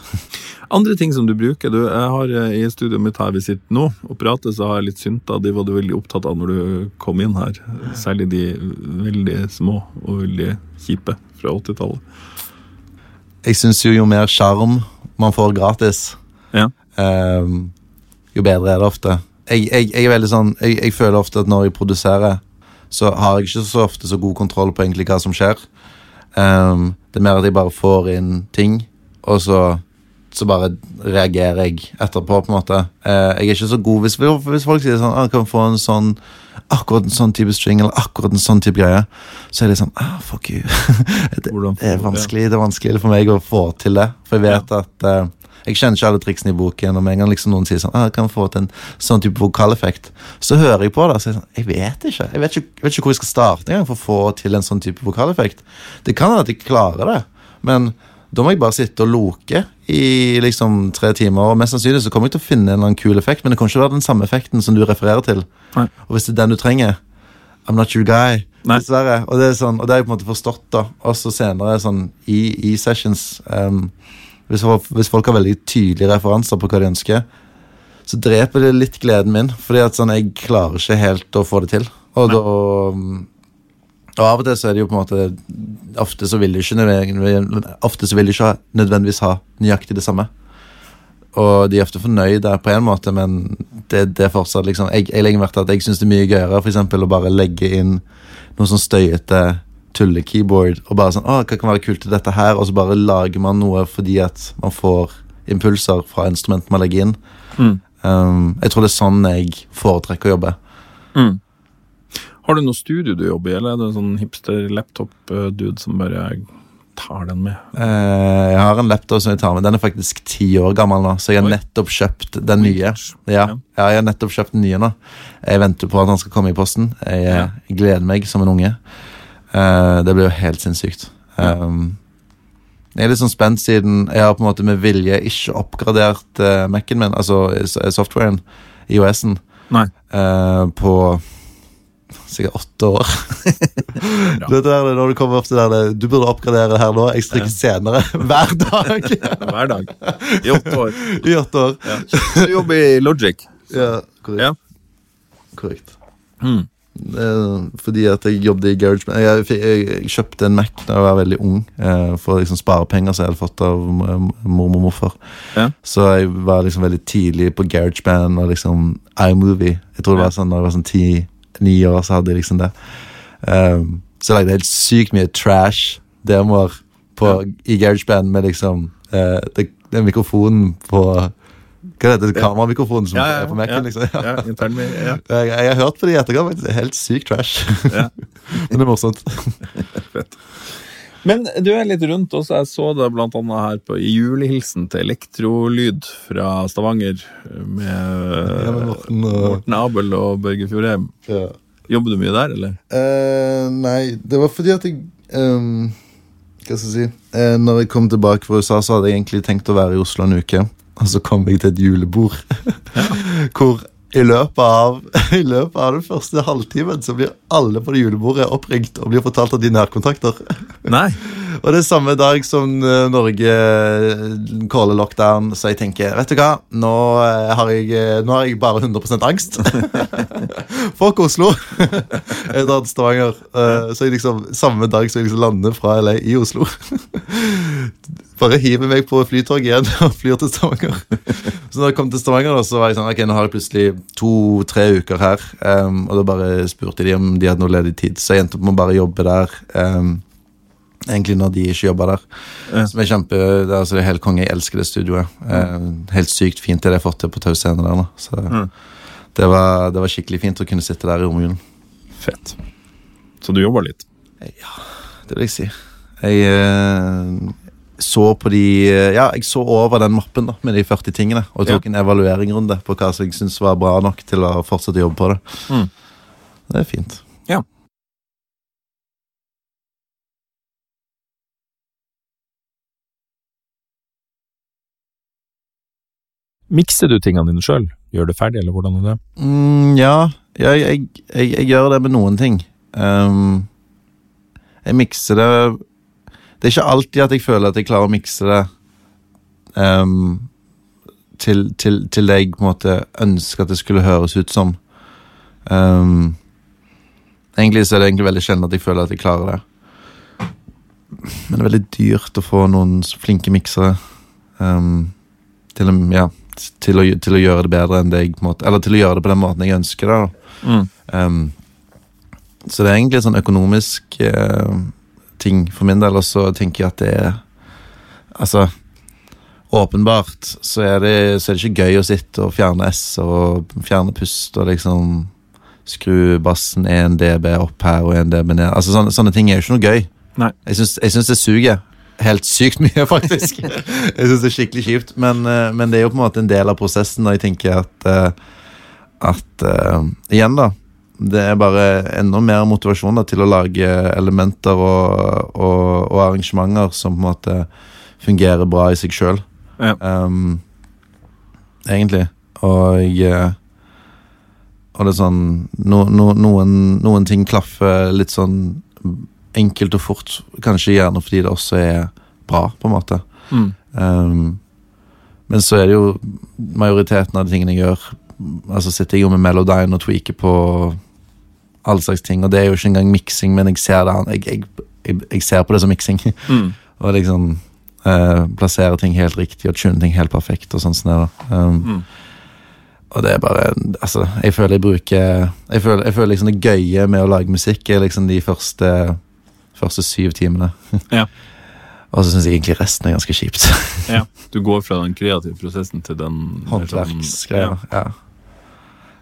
S3: Andre ting som du bruker du, Jeg har eh, I studioet mitt her vi sitter nå og prater, så har jeg litt synter. De var du veldig opptatt av når du kom inn her. Særlig de veldig små og veldig kjipe fra 80-tallet.
S2: Jeg syns jo jo mer sjarm man får gratis,
S3: Ja.
S2: eh, jo bedre er det ofte. Jeg, jeg, jeg er veldig sånn jeg, jeg føler ofte at når jeg produserer, så har jeg ikke så ofte så god kontroll på egentlig hva som skjer. Um, det er mer at jeg bare får inn ting, og så, så bare reagerer jeg etterpå, på en måte. Eh, jeg er ikke så god hvis, hvis folk sier sånn ah, 'Kan få en sånn akkurat en sånn type string, eller akkurat en sånn type greie', så er det sånn ah, 'Fuck you'. det, er vanskelig det er vanskelig for meg å få til det. For jeg vet at eh, Jeg kjenner ikke alle triksene i boken, og med en gang liksom noen sier sånn ah, 'Kan få til en sånn type vokaleffekt', så hører jeg på det og sier sånn Jeg vet ikke. Jeg vet ikke, jeg vet ikke hvor jeg skal starte engang for å få til en sånn type vokaleffekt. Det kan hende at jeg klarer det, men da må jeg bare sitte og loke i liksom tre timer. Og mest sannsynlig så kommer jeg til å finne en eller annen kul effekt, men det kommer ikke være den samme effekten som du refererer til.
S3: Nei.
S2: Og hvis det er den du trenger I'm not your guy.
S3: Nei.
S2: Dessverre. Og det er sånn, og det har jeg på en måte forstått, da. Også senere sånn i, i sessions. Um, hvis, hvis folk har veldig tydelige referanser på hva de ønsker, så dreper det litt gleden min. Fordi at sånn, jeg klarer ikke helt å få det til. Og da um, Og av og til så er det jo på en måte Ofte så vil de ikke nødvendigvis, ha- nødvendigvis ha nøyaktig det samme. Og de er ofte fornøyde på en måte, men det, det er fortsatt liksom Jeg, jeg legger merke til at jeg syns det er mye gøyere for eksempel, å bare legge inn noe sånn støyete tullekeyboard og bare sånn Å, hva kan være kult til dette her? Og så bare lager man noe fordi at man får impulser fra instrumentet man legger inn.
S3: Mm.
S2: Um, jeg tror det er sånn jeg foretrekker å jobbe.
S3: Mm. Har du noe studio du jobber i, eller er det en sånn hipster-laptop-dude som bare tar den med?
S2: Eh, jeg har en laptop som jeg tar med. Den er faktisk ti år gammel nå, så jeg har nettopp kjøpt den nye. Ja,
S3: Ja.
S2: jeg har nettopp kjøpt den nye nå. Jeg venter på at han skal komme i posten. Jeg, eh, jeg gleder meg som en unge. Eh, det blir jo helt sinnssykt. Um, jeg er litt sånn spent siden jeg har på en måte med vilje ikke oppgradert uh, Mac-en min, altså softwaren, IOS-en,
S3: Nei.
S2: eh, på sikkert åtte år. Du vet det der, når du kommer opp til der, du burde oppgradere det her nå, jeg strikker senere hver dag
S3: Hver dag. I åtte år.
S2: i åtte år.
S3: Ja. Du jobber i Logic.
S2: Ja, korrekt.
S3: Ja.
S2: korrekt.
S3: Mm.
S2: Fordi at jeg jobbet i GarageBand. Jeg, jeg, jeg, kjøpte en Mac da jeg var veldig ung, eh, for å liksom spare penger som jeg hadde fått av mormor og morfar.
S3: Ja.
S2: Så jeg var liksom veldig tidlig på GarageBand og liksom iMovie. Jeg tror det
S3: Ja.
S2: var sånn da jeg var sånn ti-ni år, så hadde jeg liksom det. Um, så jeg lagde helt sykt mye trash demoer på, i GarageBand med liksom uh, det, den mikrofonen på Hva heter det? Kameramikrofonen som er på Mac-en? liksom. Ja.
S3: ja, intern, ja.
S2: Jeg, jeg har hørt på det i etterkant. faktisk. Er helt sykt trash.
S3: Ja.
S2: Men det er morsomt.
S3: Men du er litt rundt også. Jeg så deg annet her på julehilsen til Elektrolyd fra Stavanger med
S2: Morten
S3: Morten Abel og Børge Fjordheim.
S2: ja.
S3: Jobber du mye der, eller?
S2: Uh, Nei, det var fordi at jeg um, Hva skal jeg si uh, Når jeg kom tilbake fra USA, så hadde jeg egentlig tenkt å være i Oslo en uke. Og så kom jeg til et julebord hvor i løpet, av, I løpet av den første halvtimen så blir alle på det julebordet oppringt og blir fortalt at de er nærkontakter.
S3: Nei.
S2: Og det er samme dag som eh, Norge eh, caller lockdown, så jeg tenker vet du hva, nå eh, har jeg, nå har jeg bare 100 angst. Fuck Oslo! jeg drar til Stavanger. Så jeg liksom, samme dag som jeg liksom lander fra LA i Oslo Bare hiver meg på flytoget igjen og flyr til Stavanger. Så da jeg kom til Stavanger, da, så var jeg sånn Ok, nå har jeg plutselig to-tre uker her. Um, og da bare spurte de om de hadde noe ledig tid. Så jeg endte opp med å bare jobbe der. em, egentlig når de ikke jobber der.
S3: Ja.
S2: Som er kjempe, det er, altså, det er helt konge. Jeg elsker det studioet. Eh, helt sykt fint det de har fått til på Tau scene der nå. Så
S3: Mm.
S2: det, var, det var skikkelig fint å kunne sitte der i romjulen.
S3: Fett. Så du jobber litt?
S2: Ja, Det vil jeg si. Jeg, eh, så på de Ja, jeg så over den mappen da med de 40 tingene og tok en evalueringrunde på hva som jeg syntes var bra nok til å fortsette å jobbe på det.
S1: Mm.
S2: Det er fint.
S1: Ja.
S3: Mikser du tingene dine sjøl? Gjør det ferdig, eller hvordan er det?
S2: Mm, ja, jeg, jeg, jeg, jeg gjør det med noen ting. Um, jeg mikser det Det er ikke alltid at jeg føler at jeg klarer å mikse det um, til, til, til det jeg på en måte ønsker at det skulle høres ut som. Um, egentlig så er det egentlig veldig sjelden at jeg føler at jeg klarer det. Men det er veldig dyrt å få noen flinke miksere. Um, til, med, ja, til, å, til å gjøre det bedre enn det jeg på en måte Eller til å gjøre det på den måten jeg ønsker det.
S1: Mm.
S2: Um, så det er egentlig en sånn økonomisk uh, ting for min del, og så tenker jeg at det er Altså, åpenbart så er, det, så er det ikke gøy å sitte og fjerne S og fjerne pust og liksom skru bassen 1 dB opp her og 1 dB ned. Altså, sånne, sånne ting er jo ikke noe gøy.
S1: Nei.
S2: Jeg syns, jeg syns det suger. Helt sykt mye, faktisk. jeg syns det er skikkelig kjipt, men, eh, men det er jo på en måte en del av prosessen, og jeg tenker at eh, At uh, Igjen, da. Det er bare enda mer motivasjon da, til å lage elementer og, og, og arrangementer som på en måte fungerer bra i seg sjøl.
S1: Ja.
S2: Um, egentlig. Og Og det er sånn no, no, noen, noen ting klaffer litt sånn enkelt og fort. Kanskje gjerne fordi det også er bra, på en måte.
S1: Mm.
S2: Um, men så er det jo majoriteten av de tingene jeg gjør Altså sitter jeg jo med Melodyne og tweaker på all slags ting, og det er jo ikke engang miksing, men jeg ser det jeg, jeg, jeg, ser på det som miksing.
S1: Mm.
S2: og liksom uh, plassere ting helt riktig og tune ting helt perfekt og sånn. sånn um,
S1: Mm.
S2: Og det er bare Altså, jeg føler jeg bruker Jeg føler, jeg føler liksom det gøye med å lage musikk er liksom de første Første syv timene.
S1: Ja.
S2: og så syns jeg egentlig resten er ganske kjipt.
S1: Ja. Du går fra den kreative prosessen til den Håndverksgreia. Ja.
S2: Håndverksgreier.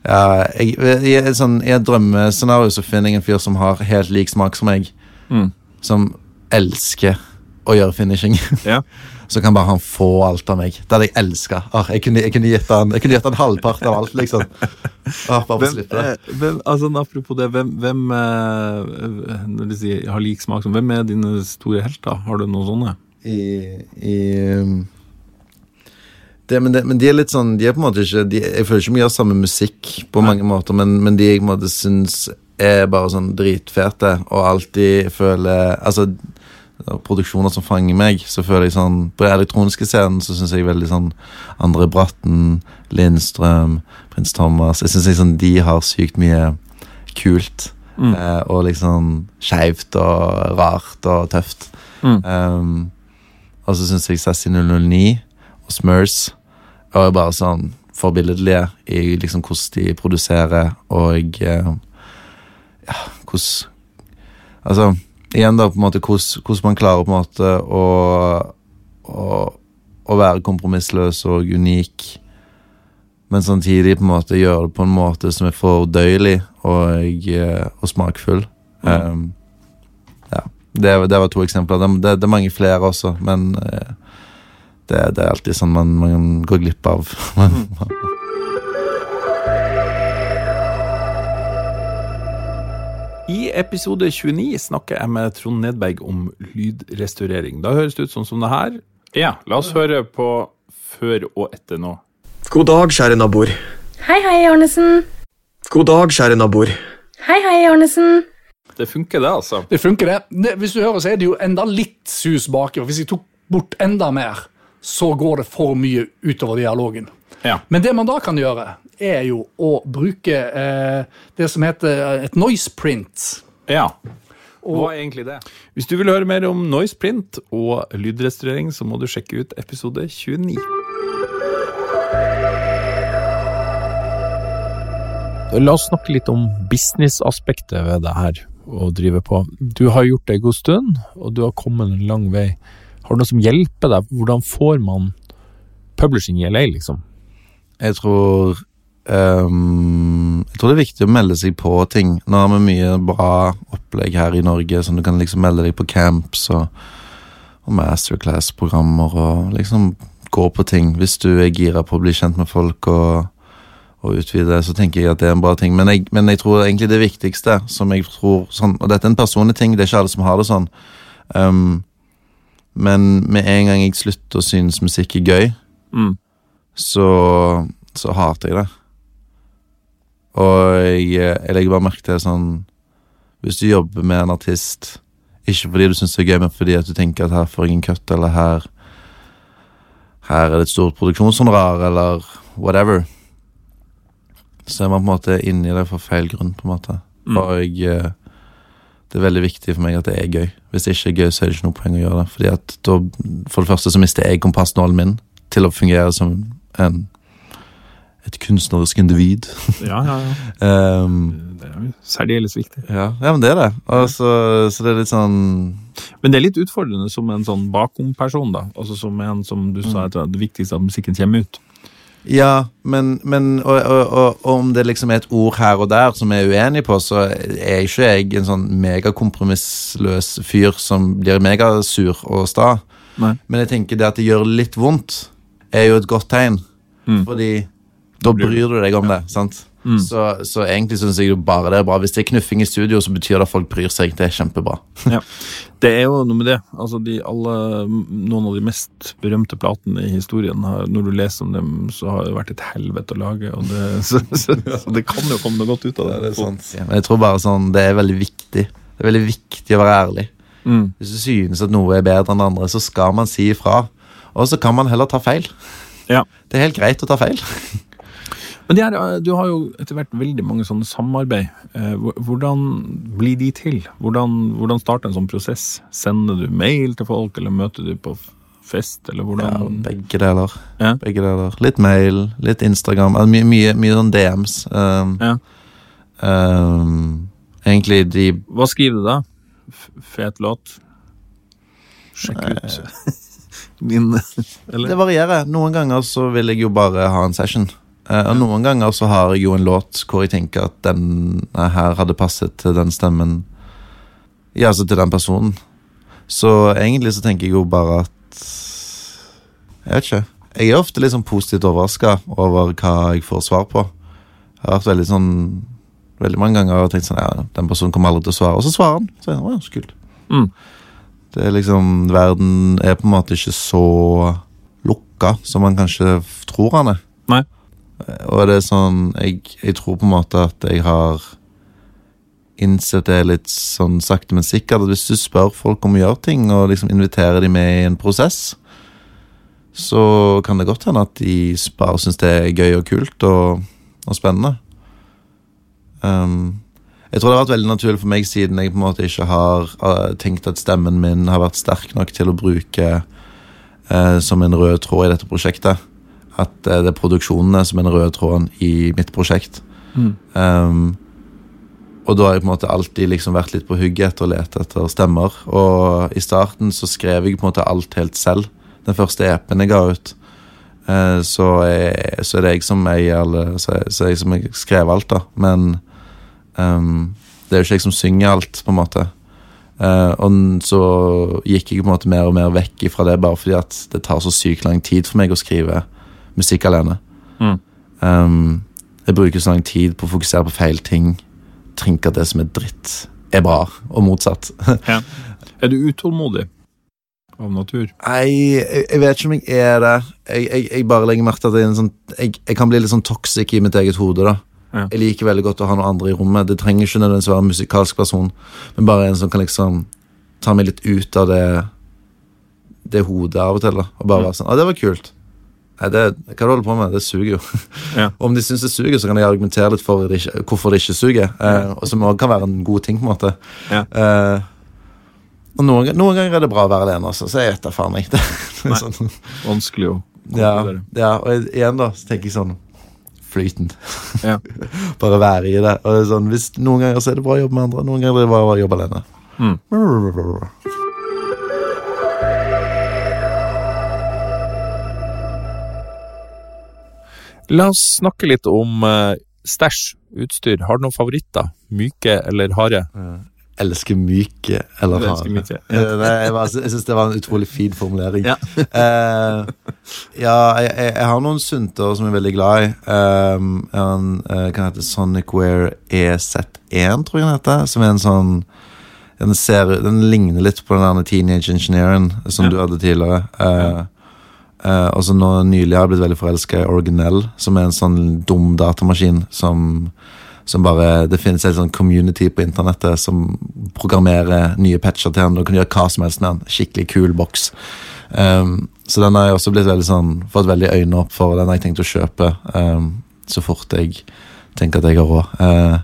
S2: Ja. ja jeg, et sånn, i et drømmescenario så finner jeg en fyr som har helt lik smak som meg.
S1: Mm.
S2: Som elsker å gjøre finishing.
S1: Ja.
S2: Så kan bare han få alt av meg. Det hadde jeg elska. Jeg kunne, jeg kunne gitt han Jeg han halvpart av alt, liksom. Åh, bare for å slippe det.
S1: eh, hvem, altså, apropos det, hvem, hvem eh, Når du sier har lik smak, som- hvem er dine store helter? Har du noen sånne?
S2: I, i um, det, men, det, men de er litt sånn De er på en måte ikke de, Jeg føler ikke vi gjør samme musikk på mange måter, men, men de jeg på en måte syns er bare sånn dritfete, og alltid føler Altså produksjoner som fanger meg, så føler jeg sånn På den elektroniske scenen så syns jeg veldig sånn Andre Bratten, Lindstrøm, Prins Thomas Jeg syns liksom de har sykt mye kult.
S1: Mm.
S2: Eh, og liksom skeivt og rart og tøft.
S1: Mm.
S2: Um, og så syns jeg Sassy 009 og Smurs er bare sånn forbilledlige i liksom hvordan de produserer og eh, Ja, hvordan Altså, igjen da, på en måte hvordan, man klarer på en måte å, å, å være kompromissløs og unik, men samtidig på en måte gjøre det på en måte som er fordøyelig og, eh, og smakfull. Um, ja, det, det var to eksempler. Det, det, det er mange flere også, men eh, det, det er alltid sånn man, man går glipp av.
S1: I episode 29 snakker jeg med Trond Nedberg om lydrestaurering. Da høres det ut sånn som det her. Ja, la oss høre på før og etter nå.
S4: God dag, kjære naboer.
S5: Hei, hei, Arnesen.
S4: God dag, kjære naboer.
S5: Hei, hei, Arnesen.
S1: Det funker, det, altså.
S6: Det funker, det. Hvis du hører, så er det jo enda litt sus baki. Hvis jeg tok bort enda mer, så går det for mye utover dialogen.
S1: Ja.
S6: Men det man da kan gjøre, er jo å bruke eh, det som heter et noise print.
S1: Ja. Hva er egentlig det? Hvis du vil høre mer om noise print og lydrestaurering, så må du sjekke ut episode 29.
S3: La oss snakke litt om businessaspektet ved det her å drive på. Du har gjort det en god stund, og du har kommet en lang vei. Har du noe som hjelper deg? Hvordan får man publishing i LA, liksom?
S2: Jeg tror ehm, Jeg tror det er viktig å melde seg på ting. Nå har vi mye bra opplegg her i Norge, som du kan liksom melde deg på camps og, og masterclass-programmer og liksom gå på ting. Hvis du er gira på å bli kjent med folk og, og utvide, så tenker jeg at det er en bra ting. Men jeg, men jeg tror egentlig det viktigste, som jeg tror sånn, Og dette er en personlig ting, det er ikke alle som har det sånn. Um, men med en gang jeg slutter å synes musikk er gøy,
S1: Mm.
S2: så, så hater jeg det. Og jeg, jeg legger bare merke til sånn Hvis du jobber med en artist, ikke fordi du syns det er gøy, men fordi at du tenker at her får jeg en cut, eller her Her er det et stort produksjonshonorar, eller whatever. Så er man på en måte inni det for feil grunn, på en måte.
S1: Mm.
S2: Og jeg, eh, det er veldig viktig for meg at det er gøy. Hvis det ikke er gøy, så er det ikke noe poeng å gjøre det. Fordi at da, For det første så mister jeg kompassnålen min til å fungere som en, et kunstnerisk individ.
S1: Ja, ja, ja.
S2: Um,
S1: Det er jo særdeles viktig.
S2: ja, ja, men det er det. Altså, så, så det er litt sånn
S1: Men det er litt utfordrende som en sånn bakom-person, da. Altså som en som du sa, at det viktigste at musikken kommer ut.
S2: Ja, men, men og, og, og om det liksom er et ord her og der som jeg er uenig på, så er ikke jeg en sånn megakompromissløs fyr som blir megasur og sta.
S1: Nei.
S2: Men jeg tenker det at det gjør litt vondt, er jo et godt tegn.
S1: Mm.
S2: Fordi da bryr du deg om det. sant?
S1: Mm.
S2: Så, så egentlig syns jeg bare det er bra. Hvis det er knuffing i studio, så betyr det at folk bryr seg. Det er kjempebra.
S1: Ja. Det er jo noe med det. Altså de alle, Noen av de mest berømte platene i historien, har, når du leser om dem, så har det vært et helvete å lage. Og det, så, så, så det kan jo komme noe godt ut av det.
S2: Ja, men jeg tror bare sånn, det er veldig viktig. Det er veldig viktig å være ærlig.
S1: Mm.
S2: Hvis du synes at noe er bedre enn det andre, så skal man si ifra. Og så kan man heller ta feil.
S1: Ja.
S2: Det er helt greit å ta feil.
S1: Men her, eh, du har jo etter hvert veldig mange sånne samarbeid. Eh, Hvordan blir de til? Hvordan, hvordan starter en sånn prosess? Sender du mail til folk, eller møter du på fest, eller
S2: Ja, begge deler.
S1: Ja.
S2: Begge deler. Litt mail, litt Instagram. altså Mye, mye, mye sånn DMs. Um,
S1: Ja.
S2: um, egentlig de
S1: Hva skriver du da? F fet låt? Sjekk ut min
S2: Det varierer. Noen ganger så vil jeg jo bare ha en session. Eh, og noen ganger så har jeg jo en låt hvor jeg tenker at den eh, her hadde passet til den stemmen. Ja, altså til den personen. Så egentlig så tenker jeg jo bare at Jeg vet ikke. Jeg er ofte litt sånn positivt overraska over hva jeg får svar på. Jeg har vært veldig sånn Veldig mange ganger har jeg tenkt sånn Ja, den personen kommer aldri til å svare. Og så svarer han. Så ja, så kult.
S1: Mm.
S2: Det er liksom Verden er på en måte ikke så lukka som man kanskje tror han er.
S1: Nei.
S2: Og det er sånn jeg, jeg tror på en måte at jeg har innsett det litt sånn sakte, men sikkert. At hvis du spør folk om å gjøre ting, og liksom inviterer dem med i en prosess, så kan det godt hende at de bare syns det er gøy og kult og, og spennende. Um, jeg tror det har vært veldig naturlig for meg siden jeg på en måte ikke har uh, tenkt at stemmen min har vært sterk nok til å bruke uh, som en rød tråd i dette prosjektet. At eh, det er produksjonene som er den røde tråden i mitt prosjekt.
S1: Mm.
S2: Um, og da har jeg på en måte alltid liksom vært litt på hugget etter å lete etter stemmer. Og i starten så skrev jeg på en måte alt helt selv. Den første EP-en jeg ga ut. Eh, så, er, så er det jeg som eier alle Så så er jeg som jeg skrev alt, da. Men um, det er jo ikke jeg som synger alt, på en måte. Uh, og så gikk jeg på en måte mer og mer vekk ifra det, bare fordi at det tar så sykt lang tid for meg å skrive musikk alene.
S1: Mm.
S2: Um, jeg bruker så lang tid på å fokusere på feil ting. Tenker at det som er dritt, er bra, og motsatt.
S1: Er du utålmodig av natur?
S2: Nei, jeg, jeg vet ikke om jeg er det. Jeg, jeg, jeg bare legger merke til at jeg, er en sånn, jeg, jeg kan bli litt sånn toxic i mitt eget hode. da
S1: Ja.
S2: Jeg liker veldig godt å ha noen andre i rommet. Det trenger ikke nødvendigvis være en musikalsk person, men bare en som kan liksom ta meg litt ut av det Det hodet av og til. da Og bare være sånn Å, det var kult. Nei, det, hva du holder på med? Det suger jo.
S1: Ja.
S2: Om de syns det suger, så kan jeg argumentere litt for det ikke, hvorfor det ikke suger. Eh, og som også kan være en god ting, på en måte.
S1: Ja.
S2: Eh, og noen, noen ganger er det bra å være alene, altså, så jeg vet da faen ikke. Det
S1: Nei.
S2: sånn,
S1: Vanskelig å
S2: ja,
S1: konkludere.
S2: ja, og igjen da, så tenker jeg sånn Flyten.
S1: Ja.
S2: Bare være i det. Og det er sånn, hvis, noen ganger så er det bra å jobbe med andre, noen ganger er det bra å jobbe alene.
S1: Mm. La oss snakke litt om uh, stæsj, utstyr. Har du noen favoritter? Myke eller harde?
S2: elsker myke eller harde.
S7: myke, ja.
S2: Eh, Jeg, jeg syns det var en utrolig fin formulering.
S7: Ja.
S2: uh, ja, jeg, jeg, har noen sunter som jeg er veldig glad i. Um, en, eh, kan heter Sonicware EZ1, tror jeg den heter. Som er en sånn Den, ser, den ligner litt på den der Teenage Engineeren som
S7: Ja.
S2: du hadde tidligere. Eh, eh, og så nå nylig har jeg blitt veldig forelska i Originell, som er en sånn dum datamaskin som som bare, Det finnes en sånn community på internettet som programmerer nye patcher til den. Du kan gjøre hva som helst med den. Skikkelig kul boks. Um, så den har jeg også blitt veldig sånn fått veldig øynene opp for. Den har jeg tenkt å kjøpe um, så fort jeg tenker at jeg har råd. Uh,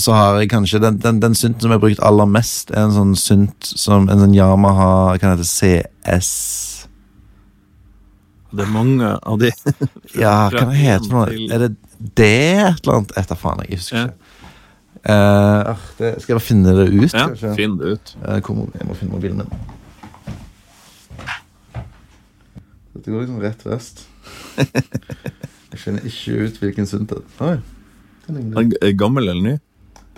S2: så har jeg kanskje Den, den, den synten som jeg har brukt aller mest, er en sånn synt som en sånn Yamaha Hva heter det? CS
S7: Det er mange av de.
S2: Ja, hva det heter det for noe? Er det det et eller annet? Etter faen, jeg husker
S7: Ja.
S2: ikke. Eh, ah, det, skal jeg bare finne det ut,
S7: Ja,
S2: kanskje?
S7: Finn det ut.
S2: Uh, kom, jeg må finne mobilen min. Dette går liksom rett vest. Jeg kjenner ikke ut hvilken Sundtet. det er. Oi, den ligner litt.
S7: Er Gammel eller ny?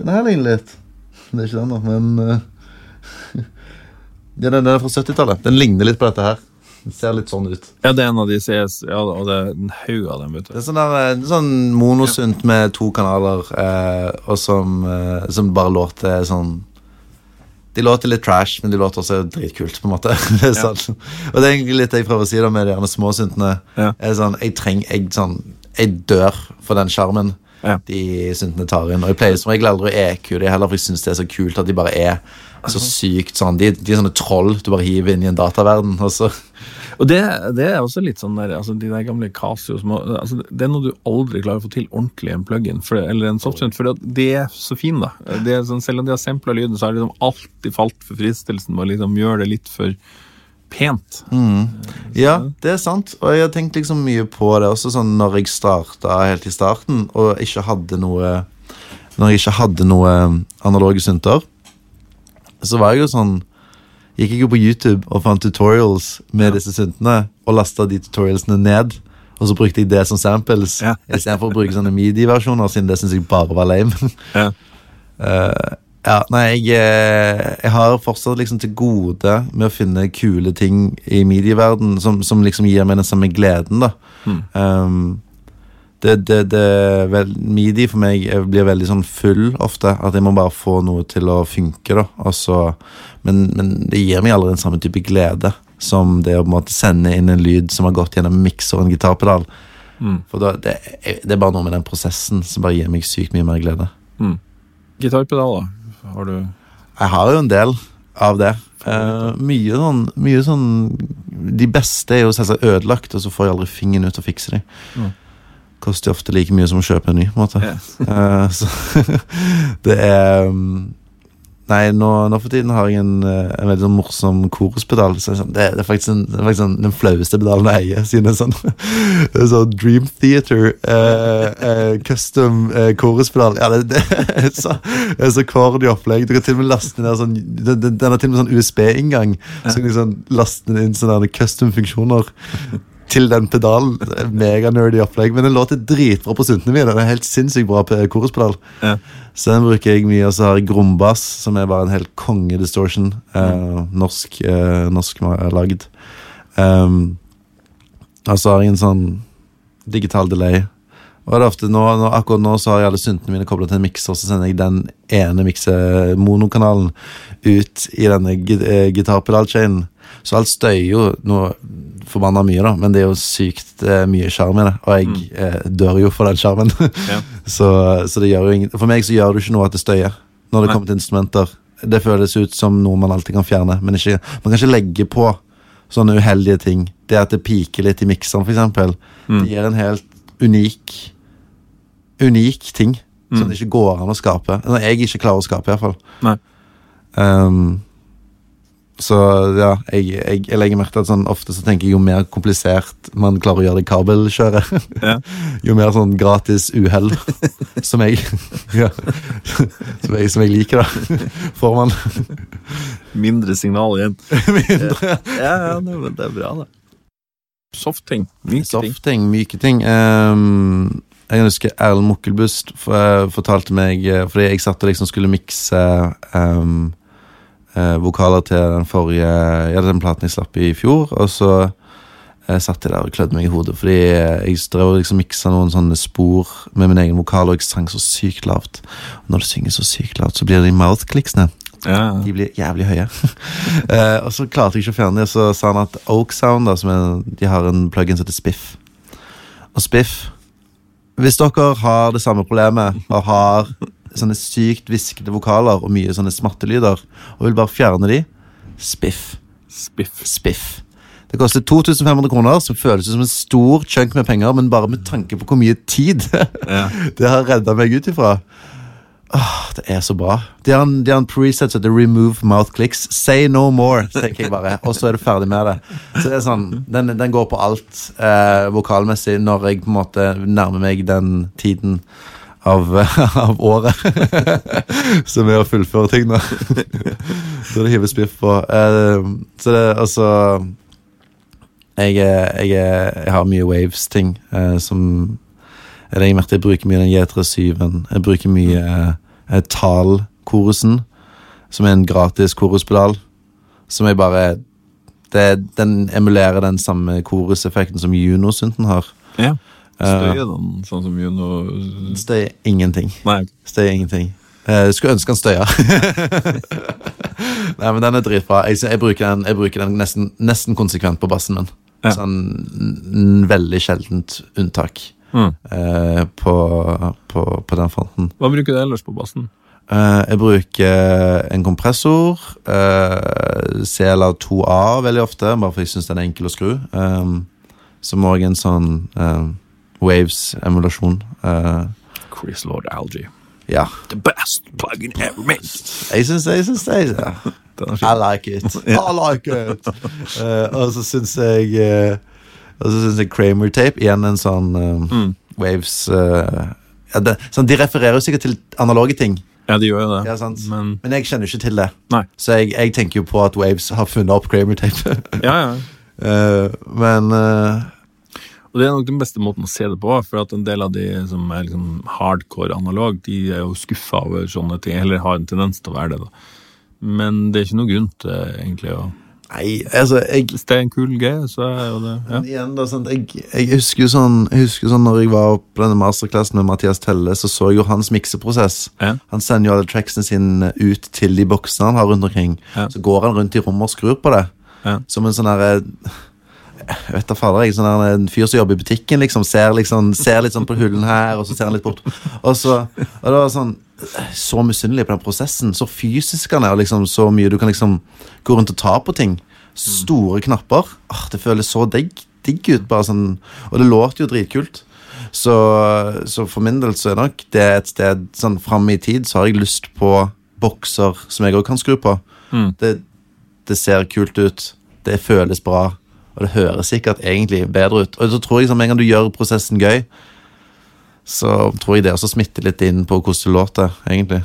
S2: Den her ligner litt. Det er ikke den, da, men uh, ja, den, den er fra 70-tallet. Den ligner litt på dette her. Den ser litt sånn ut.
S7: Ja, det er en av de CS, ja, og det er en haug av dem, vet
S2: Det er sånn, der, eh, sånn monosynt med to kanaler, eh, og som, eh, som bare låter sånn De låter litt trash, men de låter også dritkult, på en måte. Det er sånn. Og det er egentlig litt det jeg prøver å si da med de småsyntene.
S7: Ja.
S2: Er sånn, jeg trenger jeg, sånn, jeg dør for den sjarmen
S7: Ja.
S2: de syntene tar inn. Og jeg pleier som regel aldri å EQ de heller, for jeg syns det er så kult at de bare er så sykt sånn. De, de er sånne troll du bare hiver inn i en dataverden. Og så
S7: Og det, det er også litt sånn der, altså de der gamle Casio som, altså Det er noe du aldri klarer å få til ordentlig i en plug-in eller en software, for det de er så fine, da. Det sånn, selv om de har sampla lyden, så har de liksom alltid falt for fristelsen med å liksom gjøre det litt for pent.
S2: Ja, det er sant. Og jeg har tenkt liksom mye på det også sånn når jeg starta helt i starten og ikke hadde noe Når jeg ikke hadde noe analoge synter, så var jeg jo sånn Gikk jeg jo på YouTube og fant tutorials med disse syntene og lasta de tutorialsene ned. Og så brukte jeg det som samples
S7: Ja.
S2: istedenfor å bruke sånne medie-versjoner, siden det syns jeg bare var lame.
S7: Ja.
S2: Uh, ja, nei, jeg, eh, jeg har fortsatt liksom til gode med å finne kule ting i medieverdenen som, som liksom gir meg den samme gleden, da. Um, det, det, det vel, Midi for meg blir veldig sånn full ofte. At jeg må bare få noe til å funke. da altså, men, men det gir meg aldri den samme type glede som det å på en måte sende inn en lyd som har gått gjennom mikser og en gitarpedal. For da, det, det er bare noe med den prosessen som bare gir meg sykt mye mer glede.
S7: Gitarpedaler, har du
S2: Jeg har jo en del av det. Uh, mye sånn, mye sånn De beste er jo selvsagt ødelagt, og så får jeg aldri fingeren ut og fikse dem. Koster ofte like mye som å kjøpe en ny. på en måte. Eh, Så det er um, Nei, nå, nå for tiden har jeg en, eh, en veldig sånn morsom koruspedal. Så sånn- det, det er faktisk, en, det er faktisk en, den flaueste pedalen jeg eier. Siden det er sånn, det er sånn Dream Theater eh, eh, custom eh, koruspedal. Ja, det, er så, det er så corny opplegg. Du kan til og med laste ned sånn Den, den har til og med sånn USB-inngang. Så kan du sånn laste inn sånne custom funksjoner til den pedalen. Er Mega-nerdy opplegg. Men den låter dritbra på syntene mine. Den er helt sinnssykt bra pe- koruspedal.
S7: Ja.
S2: Så den bruker jeg mye. Og så har jeg Grombass, som er bare en helt konge-distortion. Eh, norsk eh, norsk lagd. Um, og så har jeg en sånn digital delay. Og ofte nå, nå, Akkurat nå så har jeg alle syntene mine kobla til en mikser, så sender jeg den ene mikse-monokanalen ut i denne gitarpedal chainen, gitarpedalchainen. Så alt støyer jo noe forbanna mye, da, men det er jo sykt eh, mye sjarm i det. Og jeg eh, dør jo for den sjarmen.
S7: Ja.
S2: så, så det gjør jo ingen For meg så gjør det ikke noe at det støyer når det
S7: Nei.
S2: kommer til instrumenter. Det føles ut som noe man alltid kan fjerne, men ikke, man kan ikke legge på sånne uheldige ting. Det at det piker litt i mikseren, for eksempel. Det gir en helt unik Unik ting som det ikke går an å skape. Eller jeg ikke klarer å skape, iallfall. Um, så ja, jeg, jeg, jeg legger merke til at sånn, ofte så tenker jeg jo mer komplisert man klarer å gjøre det kabelkjøret,
S7: Ja.
S2: jo mer sånn gratis uhell som jeg ja, som jeg, som jeg liker, da, får man.
S7: Mindre signal igjen.
S2: Mindre.
S7: Ja, ja, det, det er bra, det. Softting. Myke ting.
S2: Softing, myke ting. Um, Jeg husker Erlend Mukkelbust fortalte meg eh, Fordi jeg satt og liksom skulle mikse ehm, eh, vokaler til den forrige Ja, den platen jeg slapp i fjor. Og så eh, satt jeg der og klødde meg i hodet, fordi jeg drev og liksom miksa noen sånne spor med min egen vokal, og jeg sang så sykt lavt. Og når du synger så sykt lavt, så blir det de mouthclicksene.
S1: Ja.
S2: De blir jævlig høye. Eh, og så klarte jeg ikke å fjerne det, så sa han at Oak Sound, da, som er, de har en plug-in som heter Spiff. Og Spiff Hvis dere har det samme problemet og har sånne sykt hviskete vokaler og mye sånne smattelyder, og vil bare fjerne de, Spiff.
S1: Spiff.
S2: Spiff. Det koster 2500 kroner, som føles som en stor chunk med penger, men bare med tanke på hvor mye tid
S1: Ja.
S2: det har redda meg ut ifra. Åh, det er så bra. De har en, de har en preset som heter Remove Mouth Clicks. Say no more, tenker jeg bare. Og så er du ferdig med det. Så det er sånn, Den, den går på alt eh, vokalmessig når jeg på en måte nærmer meg den tiden av, av året som er å fullføre ting, da. så det hives biff på. Eh, så det altså jeg, jeg, jeg har mye Waves-ting eh, som jeg merker jeg bruker mye den J37-en. Jeg bruker mye eh, Tal-korusen, som er en gratis koruspedal. Som jeg bare det, Den emulerer den samme koruseffekten som Juno-synten har.
S1: Ja.
S2: Eh,
S1: Støyer den sånn som Juno
S2: Støyer ingenting.
S1: Nei.
S2: Støyer ingenting. Uh, skulle ønske han støya. Nei, men den er dritbra. Jeg, jeg, bruker den, jeg bruker den nesten, nesten konsekvent på bassen min.
S1: Ja.
S2: Sånn veldig sjeldent unntak
S1: Mm.
S2: uh, på, på, på den fronten.
S1: Hva bruker du ellers på bassen?
S2: Uh, jeg bruker en kompressor. Uh, CLA2A veldig ofte, bare fordi jeg syns den er enkel å skru. Um, som òg en sånn um, Waves-emulasjon. Eh,
S1: Chris Lord Algie.
S2: ja.
S1: The best plug-in ever made.
S2: Jeg syns jeg synes det. Ja. I like it. I like it. uh, og så syns jeg uh, Og så syns jeg Kramer Tape igjen en sånn eh,
S1: Mm.
S2: Waves uh, ja, det, sånn, De refererer jo sikkert til analoge ting,
S1: Ja, de gjør jo det.
S2: Ja.
S1: Men
S2: men jeg kjenner jo ikke til det.
S1: Nei.
S2: Så jeg, jeg tenker jo på at Waves har funnet opp Kramer Tape.
S1: Ja, ja.
S2: Men
S1: Og det er nok den beste måten å se det på, for at en del av de som er liksom hardcore analog, de er jo skuffa over sånne ting, eller har en tendens til å være det. da. Men det er ikke noe grunn til egentlig å
S2: Nei, altså jeg,
S1: Hvis det er en kul gøy, så er jo det ja.
S2: Igjen da, sant? Jeg, jeg husker sånn Jeg husker sånn når jeg var på denne masterklassen med Mathias Telle, så så jeg jo hans mikseprosess.
S1: Ja.
S2: Han sender jo alle tracksene sine ut til de boksene han har rundt omkring.
S1: Ja.
S2: Så går han rundt i rommet og skrur på det.
S1: Ja.
S2: Som en sånn herre jeg vet da fader, jeg, sånn En fyr som jobber i butikken, liksom, ser, liksom, ser litt sånn på hullen her, og så ser han litt bort. Og, så, og det var sånn Så misunnelig på den prosessen. Så fysisk han er, og liksom, så mye du kan liksom gå rundt og ta på ting. Store knapper. Åh, det føles så digg, digg ut. bare sånn, Og det låter jo dritkult. Så, så for min del så er nok det et sted sånn fram i tid så har jeg lyst på bokser som jeg òg kan skru på.
S1: Mm.
S2: Det, det ser kult ut, det føles bra, og det høres sikkert egentlig bedre ut. Og så tror jeg som en gang du gjør prosessen gøy, så tror jeg det også smitter litt inn på hvordan det låter, egentlig.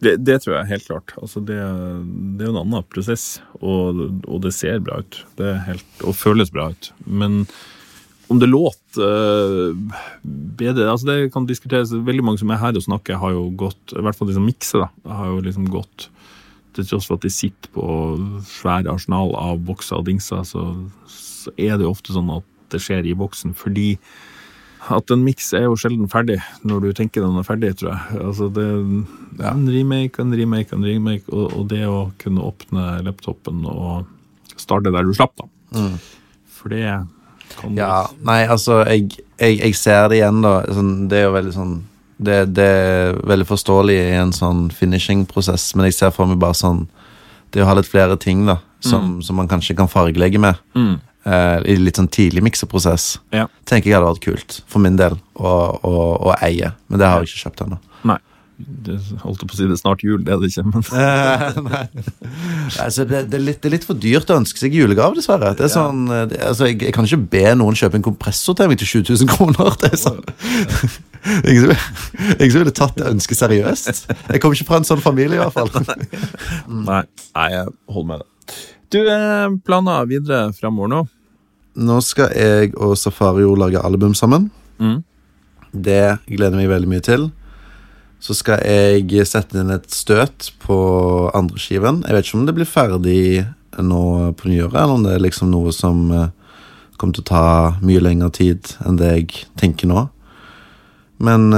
S1: Det, det tror jeg helt klart. Altså det, det er jo en annen prosess, og, og det ser bra ut. Helt, og føles bra ut. Men om det låter eh, bedre altså Det kan diskuteres. Veldig mange som er her og snakker, har jo gått I hvert fall de som mikser, da. Har jo liksom gått Til tross for at de sitter på svære arsenal av bokser og dingser, så, så er det jo ofte sånn at det skjer i boksen fordi at en miks er jo sjelden ferdig når du tenker den er ferdig, tror jeg. Altså det, En remake, en remake, en remake, og, og det å kunne åpne laptopen og starte der du slapp, da. For det kan
S2: Ja, nei, altså, jeg, jeg, jeg ser det igjen, da. Sånn, det er jo veldig sånn det, det er veldig forståelig i en sånn finishing-prosess, men jeg ser for meg bare sånn Det å ha litt flere ting da som, som man kanskje kan fargelegge med
S1: Mm.
S2: eh, i litt sånn tidlig mikseprosess,
S1: Ja.
S2: tenker jeg hadde vært kult for min del å, å, å eie. Men det har jeg ikke kjøpt ennå.
S1: Nei. Det, holdt på å si det er snart jul, det er det ikke, men
S2: Nei. Altså, det, det, er litt, det er litt for dyrt å ønske seg julegave, dessverre. Det er sånn, eh, det, altså, jeg, jeg kan ikke be noen kjøpe en kompressor til meg til 7000 kroner. Det er sånn. Ingen som, ingen som ville tatt det ønsket seriøst. Jeg kommer ikke fra en sånn familie, i hvert fall.
S1: Nei, nei jeg holder med det. Du, eh, planer videre framover nå?
S2: Nå skal jeg og Safario lage album sammen.
S1: Mm.
S2: Det gleder jeg meg veldig mye til. Så skal jeg sette inn et støt på andre skiven. Jeg vet ikke om det blir ferdig nå på nyåret, eller om det er liksom noe som eh, kommer til å ta mye lengre tid enn det jeg tenker nå. Men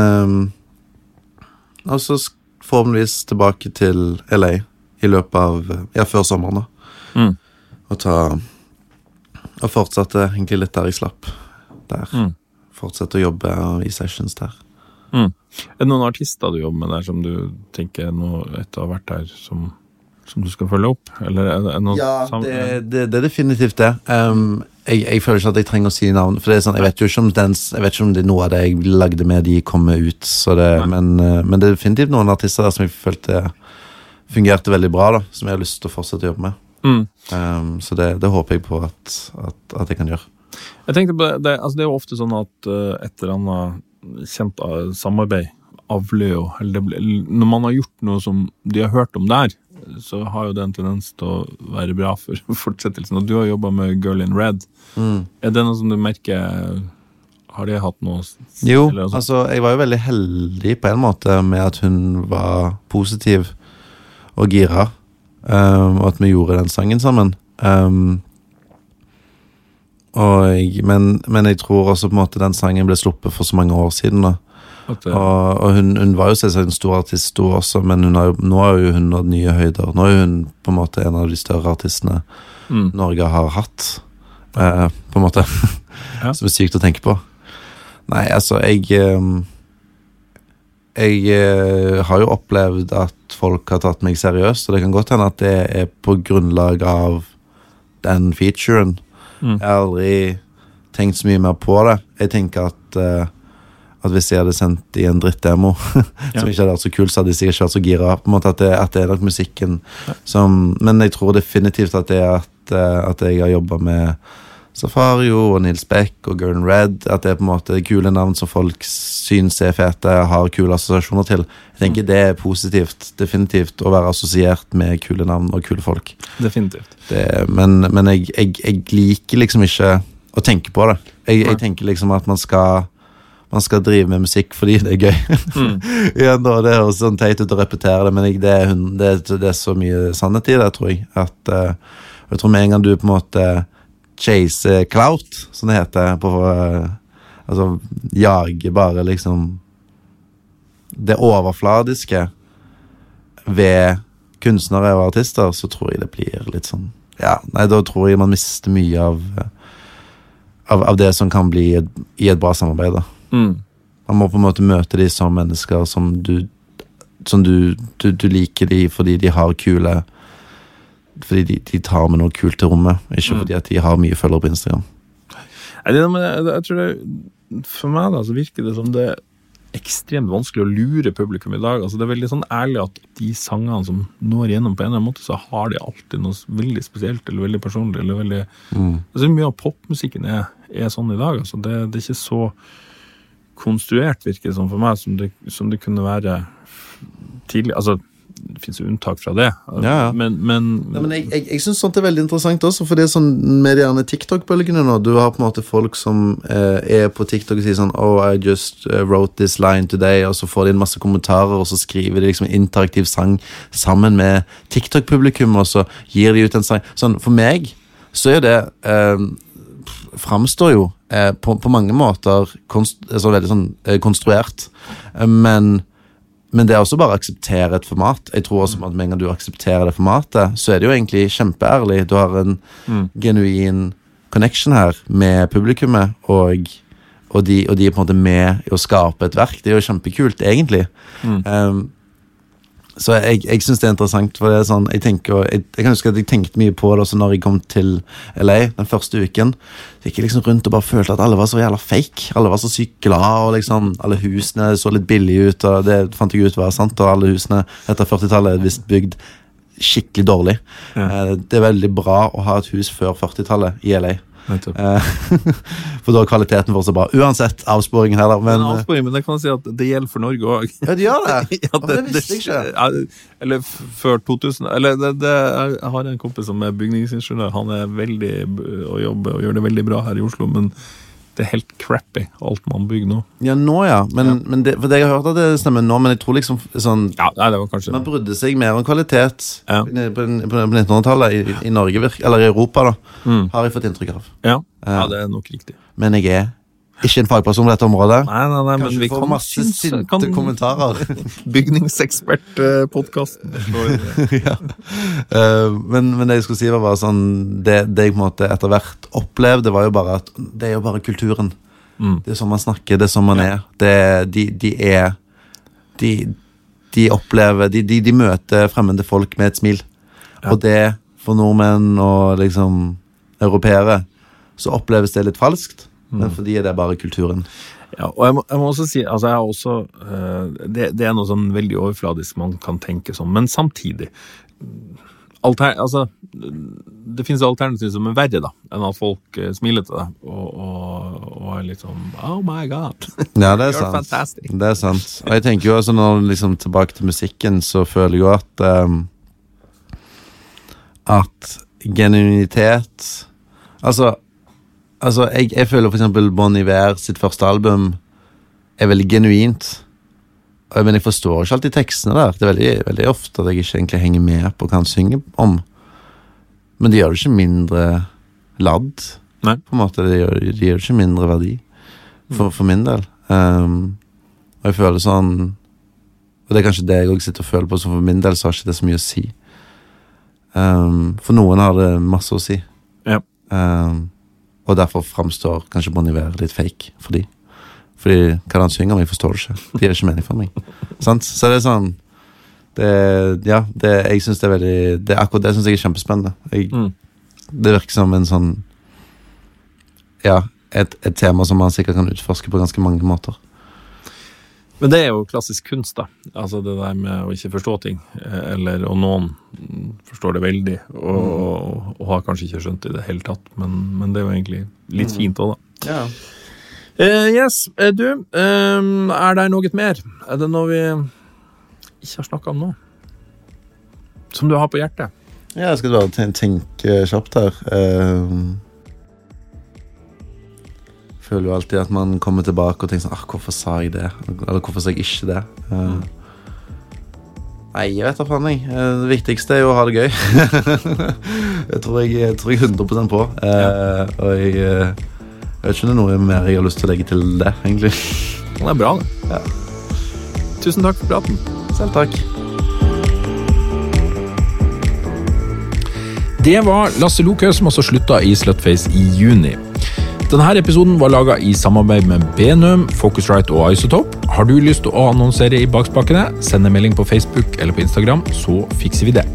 S2: Altså forhåpentligvis tilbake til LA i løpet av Ja, før sommeren, da.
S1: Mm.
S2: Og ta Og fortsette egentlig litt der jeg slapp. Der.
S1: Mm.
S2: Fortsette å jobbe i sessions der.
S1: Er det noen artister du jobber med der som du tenker nå etter å ha vært der, som, som du skal følge opp? Eller er det noe
S2: Ja, det, det, det er definitivt det. Um, jeg, jeg føler ikke at jeg trenger å si navn. For det er sånn, Jeg vet jo ikke om, den, jeg vet ikke om det er noe av det jeg lagde med, de kommer ut. Så det, men, uh, men det er definitivt noen artister der som jeg følte fungerte veldig bra. da Som jeg har lyst til å fortsette å jobbe med.
S1: Mm.
S2: Um, så det, det håper jeg på at, at, at jeg kan gjøre.
S1: Jeg tenkte på det, altså det er jo ofte sånn at uh, et eller annet kjent uh, samarbeid avler jo eller Når man har gjort noe som de har hørt om der, så har jo det en tendens til å være bra for fortsettelsen. Og du har jobba med Girl in Red. Er det noe som du merker Har de hatt noe
S2: Jo,
S1: altså-
S2: altså jeg var jo veldig heldig på en måte med at hun var positiv og gira, um, og at vi gjorde den sangen sammen. Um, jeg, men, men jeg tror også på en måte den sangen ble sluppet for så mange år siden. da Og, og hun, hun var jo selvsagt en stor artist hun også, men hun har nå er jo hun nådd nye høyder. Nå er hun på en måte en av de større artistene
S1: mm,
S2: Norge har hatt. Eh, på en måte.
S1: Ja.
S2: Som er sykt å tenke på. Nei, altså, jeg ehm, Jeg eh, har jo opplevd at folk har tatt meg seriøst, og det kan godt hende at det er på grunnlag av den featuren.
S1: Mm.
S2: Jeg har aldri tenkt så mye mer på det. Jeg tenker at eh, at hvis jeg hadde sendt i en drittdemo
S1: Ja.
S2: som ikke hadde vært så kul, så hadde jeg sikkert ikke vært så gira. På en måte At det, at det er nok musikken som Men jeg tror definitivt at det er at, eh, at jeg har jobba med Safario og Nils Beck og Gurn Red. At det er på en måte kule navn som folk syns er fete, har kule assosiasjoner til. Jeg tenker det er positivt, definitivt, å være assosiert med kule navn og kule folk.
S1: definitivt.
S2: Det, men men jeg, jeg, jeg liker liksom ikke å tenke på det. Jeg, jeg tenker liksom at man skal man skal drive med musikk fordi det er gøy. Igjen da, Det høres sånn teit ut å repetere det, men jeg, det, er, det, det er så mye sannhet i det, tror jeg. At uh, Jeg tror med en gang du på en måte chase clout, som det heter på uh, Altså jager bare liksom Det overfladiske ved kunstnere og artister, så tror jeg det blir litt sånn Ja, nei, da tror jeg man mister mye av av, av det som kan bli et, i et bra samarbeid. da
S1: Mm.
S2: man må på en måte møte de som mennesker som du Som du, du, du liker de fordi de har kule Fordi de, de tar med noe kult til rommet, ikke fordi at de har mye følgere på Instagram.
S1: Nei, det, men jeg, jeg tror det, For meg da, så virker det som det er ekstremt vanskelig å lure publikum i dag. Altså, det er veldig sånn ærlig at de sangene som når igjennom på en eller annen måte, så har de alltid noe veldig spesielt eller veldig personlig. eller veldig... Altså, mye av popmusikken er, er sånn i dag. Altså, det, det er ikke så konstruert, virker det som for meg, som det, som det kunne være tidlig. Altså, det finnes jo unntak fra det,
S2: Ja, ja.
S1: men, men,
S2: Ja, men jeg, jeg, jeg syns sånt er veldig interessant også, for det er sånn med de gjerne TikTok-bølgene nå. Du har på en måte folk som eh, er på TikTok og sier sånn Oh, I just eh, wrote this line today, og så får de en masse kommentarer, og så skriver de liksom en interaktiv sang sammen med TikTok-publikum, og så gir de ut en sang. Sånn, for meg så er det eh, Framstår jo eh, på, på mange måter konst, altså veldig sånn eh, konstruert, eh, men men det er også bare å akseptere et format. Jeg tror også at Med en gang du aksepterer det formatet, så er det jo egentlig kjempeærlig. Du har en genuin connection her med publikummet, og, og, de, og de er på en måte med i å skape et verk. Det er jo kjempekult, egentlig. Um, så jeg, jeg syns det er interessant. For det er sånn, jeg, tenker, jeg, jeg kan huske at jeg tenkte mye på det også når jeg kom til LA den første uken. Så gikk jeg liksom rundt og bare følte at alle var så jævla fake. Alle var så sykt glad, og liksom alle husene så litt billige ut. Og det fant jeg ut var sant, og alle husene etter 40-tallet er visst bygd skikkelig dårlig. Ja. Det er veldig bra å ha et hus før 40-tallet i LA. Eh, For da er kvaliteten vår så bra. Uansett avsporingen her, da.
S1: Men,
S2: Men,
S1: avsporing, men det kan jeg si at det gjelder for Norge òg.
S2: ja, det gjør det!
S1: Ja,
S2: det, det visste jeg ikke.
S1: Eller før 2000 Eller det, det, jeg har en kompis som er bygningsingeniør. Han er veldig og jobber og gjør det veldig bra her i Oslo, men det er helt crappy, alt man bygger nå.
S2: Ja, nå, ja. Men, men det, for det jeg har hørt at det stemmer nå, men jeg tror liksom sånn
S1: Ja, nei, det var kanskje
S2: Man brydde seg mer om kvalitet
S1: Ja.
S2: på, på, på 1900-tallet i, i Norge, eller i Europa, da.
S1: Mm.
S2: Har jeg fått inntrykk av.
S1: ja. ja, det er nok riktig.
S2: Men jeg er ikke en fagperson på dette området.
S1: Nei, nei, nei, men
S2: Kanskje
S1: vi
S2: får
S1: kan
S2: masse
S1: synes-
S2: sinte
S1: kan-
S2: kommentarer.
S1: Bygningsekspertpodkasten.
S2: ja. Eh, men, men det jeg skulle si, var bare sånn Det, det jeg på en måte etter hvert opplevde, var jo bare at det er jo bare kulturen.
S1: Mm.
S2: Det er sånn man snakker, det er sånn man er. Det, de, de er De, de opplever de, de, de møter fremmede folk med et smil. Og det, for nordmenn og liksom europeere, så oppleves det litt falskt. Men for de er det bare kulturen.
S1: Ja, og jeg må, jeg må også si altså jeg har også, eh, det, det er noe sånn veldig overfladisk man kan tenke sånn, men samtidig alter, altså, Det finnes alternativer som er verre, da, enn at folk eh, smiler til deg og, og, og er litt sånn Oh my God.
S2: Ja, det er
S1: You're
S2: sant.
S1: fantastic.
S2: Det er sant. Og jeg tenker jo også når liksom tilbake til musikken, så føler jeg jo at um, At genuinitet Altså, altså jeg, jeg føler eksempel Bon Iver sitt første album er veldig genuint. Men jeg forstår ikke alltid tekstene der. Det er veldig, veldig ofte at jeg ikke egentlig henger med på hva han synger om. Men det gjør det ikke mindre ladd.
S1: Nei.
S2: På en måte, Det gjør, det gjør ikke mindre verdi, for, for min del. Um, og jeg føler sånn Og det er kanskje det jeg også sitter og føler på, så for min del så har ikke det så mye å si. Um, for noen har det masse å si.
S1: Ja.
S2: Um, og derfor framstår kanskje Bon Iver litt fake for de. Fordi hva han synger om, jeg forstår det ikke. De er ikke mening for meg. Sant? Så det er sånn det, Ja, det, jeg synes det er veldig det, Akkurat det syns jeg er kjempespennende. Jeg,
S1: Mm.
S2: Det virker som en sånn Ja, et, et tema som man sikkert kan utforske på ganske mange måter.
S1: Men det er jo klassisk kunst, da. Altså det der med å ikke forstå ting. eh, Eller, og noen mm, forstår det veldig, og, og, og har kanskje ikke skjønt det i det hele tatt. Men, men det er jo egentlig litt fint òg, da.
S2: Ja.
S1: Uh, yes, eh, du. Uh, er det noe mer? Er det noe vi ikke har snakka om nå? Som du har på hjertet?
S2: Ja, jeg skal bare tenke kjapt her. Ehm, føler jo alltid at man kommer tilbake og tenker sånn ah, 'Hvorfor sa jeg det?' Eller 'Hvorfor sa jeg ikke det?' Eh, Nei, jeg vet da faen, jeg. Eh, Det viktigste er jo å ha det gøy. jeg, tror jeg, jeg tror jeg er 100 på. Uh, og jeg, eh, jeg vet ikke om det er noe mer jeg har lyst til å legge til det, egentlig.
S1: Det er bra, det.
S2: Ja.
S1: Tusen takk for praten.
S2: Selv takk.
S8: Det var Lasse Lokhaug, som også slutta i Slutface i juni. Denne episoden var laga i samarbeid med Benum, Focusrite og Isotop. Har du lyst til å annonsere i Bakspakkene, send en melding på Facebook eller på Instagram, så fikser vi det.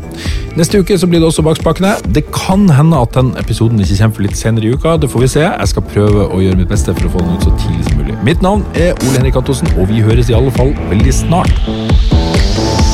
S8: Neste uke så blir det også Bakspakkene. Det kan hende at den episoden ikke kommer for litt senere i uka. Det får vi se. Jeg skal prøve å gjøre mitt beste for å få den ut så tidlig som mulig. Mitt navn er Ole Henrik Antonsen, og vi høres i alle fall veldig snart.